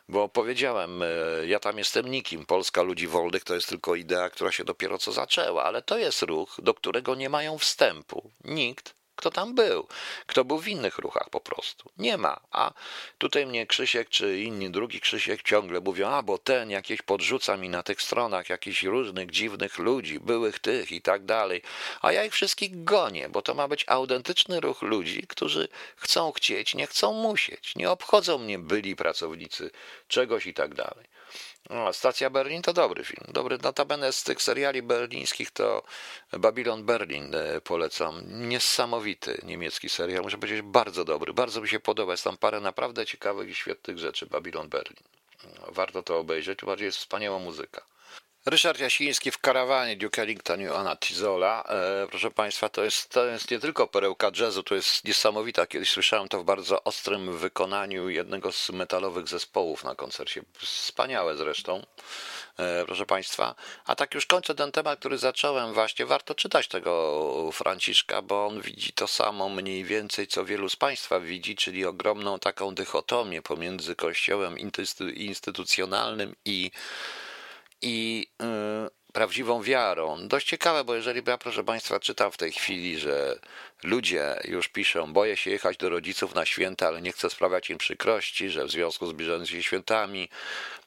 Bo powiedziałem, e, ja tam jestem nikim. Polska ludzi wolnych to jest tylko idea, która się dopiero co zaczęła, ale to jest ruch, do którego nie mają wstępu. Nikt kto tam był, kto był w innych ruchach po prostu. Nie ma. A tutaj mnie Krzysiek czy inni drugi Krzysiek ciągle mówią, a bo ten jakieś podrzuca mi na tych stronach jakichś różnych dziwnych ludzi, byłych tych i tak dalej. A ja ich wszystkich gonię, bo to ma być autentyczny ruch ludzi, którzy chcą chcieć, nie chcą musieć. Nie obchodzą mnie byli pracownicy czegoś i tak dalej. No, Stacja Berlin to dobry film. Dobry, notabene z tych seriali berlińskich to Babylon Berlin e, polecam. Niesamowity niemiecki serial, muszę powiedzieć, bardzo dobry. Bardzo mi się podoba. Jest tam parę naprawdę ciekawych i świetnych rzeczy. Babylon Berlin. Warto to obejrzeć, bardziej jest wspaniała muzyka. Ryszard Jasiński w karawanie Duke Ellington i Anna Tizola. E, proszę Państwa, to jest, to jest nie tylko perełka jazzu, to jest niesamowita. Kiedyś słyszałem to w bardzo ostrym wykonaniu jednego z metalowych zespołów na koncercie. Wspaniałe zresztą, e, proszę Państwa. A tak już kończę ten temat, który zacząłem. Właśnie warto czytać tego Franciszka, bo on widzi to samo mniej więcej, co wielu z Państwa widzi, czyli ogromną taką dychotomię pomiędzy kościołem instytucjonalnym i i y, prawdziwą wiarą. Dość ciekawe, bo jeżeli ja, proszę Państwa, czytam w tej chwili, że ludzie już piszą, boję się jechać do rodziców na święta, ale nie chcę sprawiać im przykrości, że w związku z zbliżającymi się świętami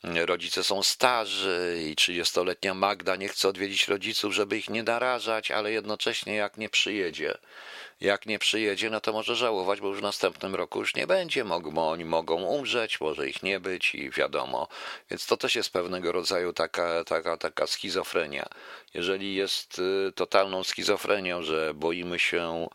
rodzice są starzy i 30-letnia Magda nie chce odwiedzić rodziców, żeby ich nie narażać, ale jednocześnie jak nie przyjedzie, jak nie przyjedzie, no to może żałować, bo już w następnym roku już nie będzie, bo oni mogą umrzeć, może ich nie być i wiadomo. Więc to też jest pewnego rodzaju taka, taka, taka schizofrenia. Jeżeli jest y, totalną schizofrenią, że boimy się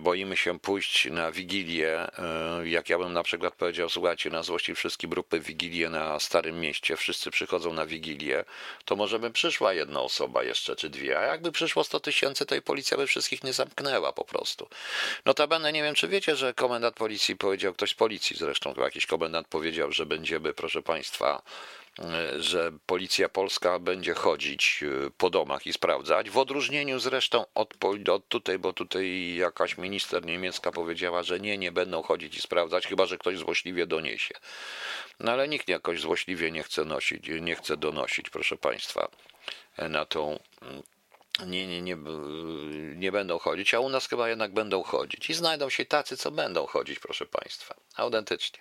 boimy się pójść na wigilię. E, jak ja bym na przykład powiedział, słuchajcie, na złości wszystkie grupy wigilię na Starym Mieście, wszyscy przychodzą na wigilię, to może by przyszła jedna osoba jeszcze, czy dwie, a jakby przyszło 100 tysięcy, to i policja by wszystkich nie zamknęła po prostu. Notabene nie wiem, czy wiecie, że komendant policji powiedział, ktoś z policji zresztą, jakiś komendant powiedział, że będziemy, proszę państwa, że policja polska będzie chodzić e, po domach i sprawdzać. W odróżnieniu zresztą od, od tutaj, bo tutaj jakaś minister niemiecka powiedziała, że nie, nie będą chodzić i sprawdzać, chyba że ktoś złośliwie doniesie. No ale nikt jakoś złośliwie nie chce nosić, nie chce donosić, proszę Państwa, na tą nie, nie, nie, nie będą chodzić, a u nas chyba jednak będą chodzić. I znajdą się tacy, co będą chodzić, proszę Państwa. Autentycznie.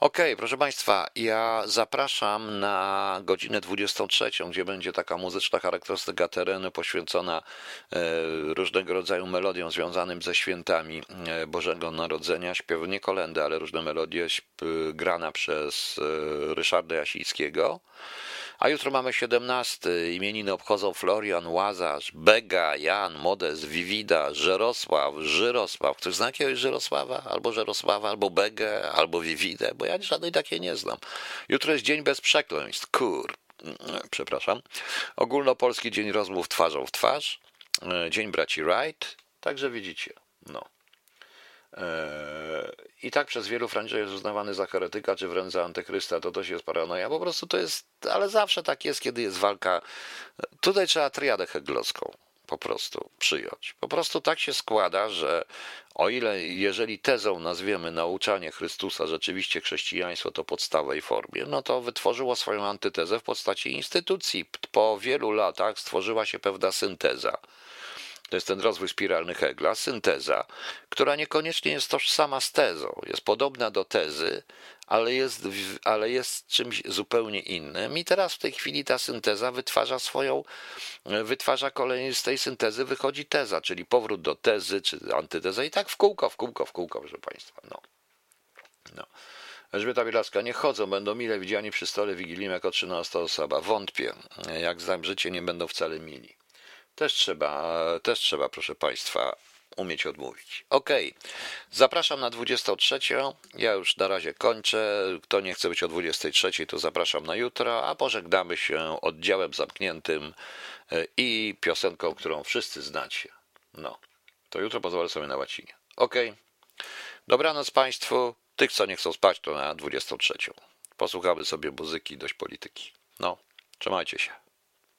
Ok, proszę Państwa, ja zapraszam na godzinę 23, gdzie będzie taka muzyczna charakterystyka terenu poświęcona e, różnego rodzaju melodiom związanym ze świętami e, Bożego Narodzenia. Śpiew nie kolendy, ale różne melodie grana przez e, Ryszarda Jasińskiego. A jutro mamy 17. Imieniny obchodzą Florian, Łazarz, Bega, Jan, Modes, Wivida, Żerosław, Żyrosław. Ktoś zna jakiegoś Żyrosława? Albo Żerosława, albo Begę, albo Wiwidę, bo ja żadnej takiej nie znam. Jutro jest dzień bez przekleństw. Kur. Przepraszam. Ogólnopolski Dzień Rozmów twarzą w twarz. E, dzień braci Wright. Także widzicie. No. I tak przez wielu Franciszek jest uznawany za heretyka, czy wręcz za antychrysta, to też jest paranoja. Po prostu to jest, ale zawsze tak jest, kiedy jest walka. Tutaj trzeba triadę heglowską po prostu przyjąć. Po prostu tak się składa, że o ile, jeżeli tezą nazwiemy nauczanie Chrystusa rzeczywiście chrześcijaństwo to podstawej formie, no to wytworzyło swoją antytezę w postaci instytucji. Po wielu latach stworzyła się pewna synteza to jest ten rozwój spiralny Hegla, synteza, która niekoniecznie jest tożsama z tezą, jest podobna do tezy, ale jest, ale jest czymś zupełnie innym. I teraz w tej chwili ta synteza wytwarza swoją, wytwarza kolejny, z tej syntezy wychodzi teza, czyli powrót do tezy, czy antyteza i tak w kółko, w kółko, w kółko, proszę Państwa. No. No. Elżbieta Bielaska, nie chodzą, będą mile widziani przy stole wigilijnym jako 13 osoba. Wątpię, jak znam życie, nie będą wcale mili. Też trzeba, też trzeba, proszę Państwa, umieć odmówić. Ok, zapraszam na 23. Ja już na razie kończę. Kto nie chce być o 23, to zapraszam na jutro, a pożegnamy się oddziałem zamkniętym e, i piosenką, którą wszyscy znacie. No, to jutro pozwolę sobie na łacinie. Ok, dobranoc Państwu. Tych, co nie chcą spać, to na 23. Posłuchamy sobie muzyki, dość polityki. No, trzymajcie się.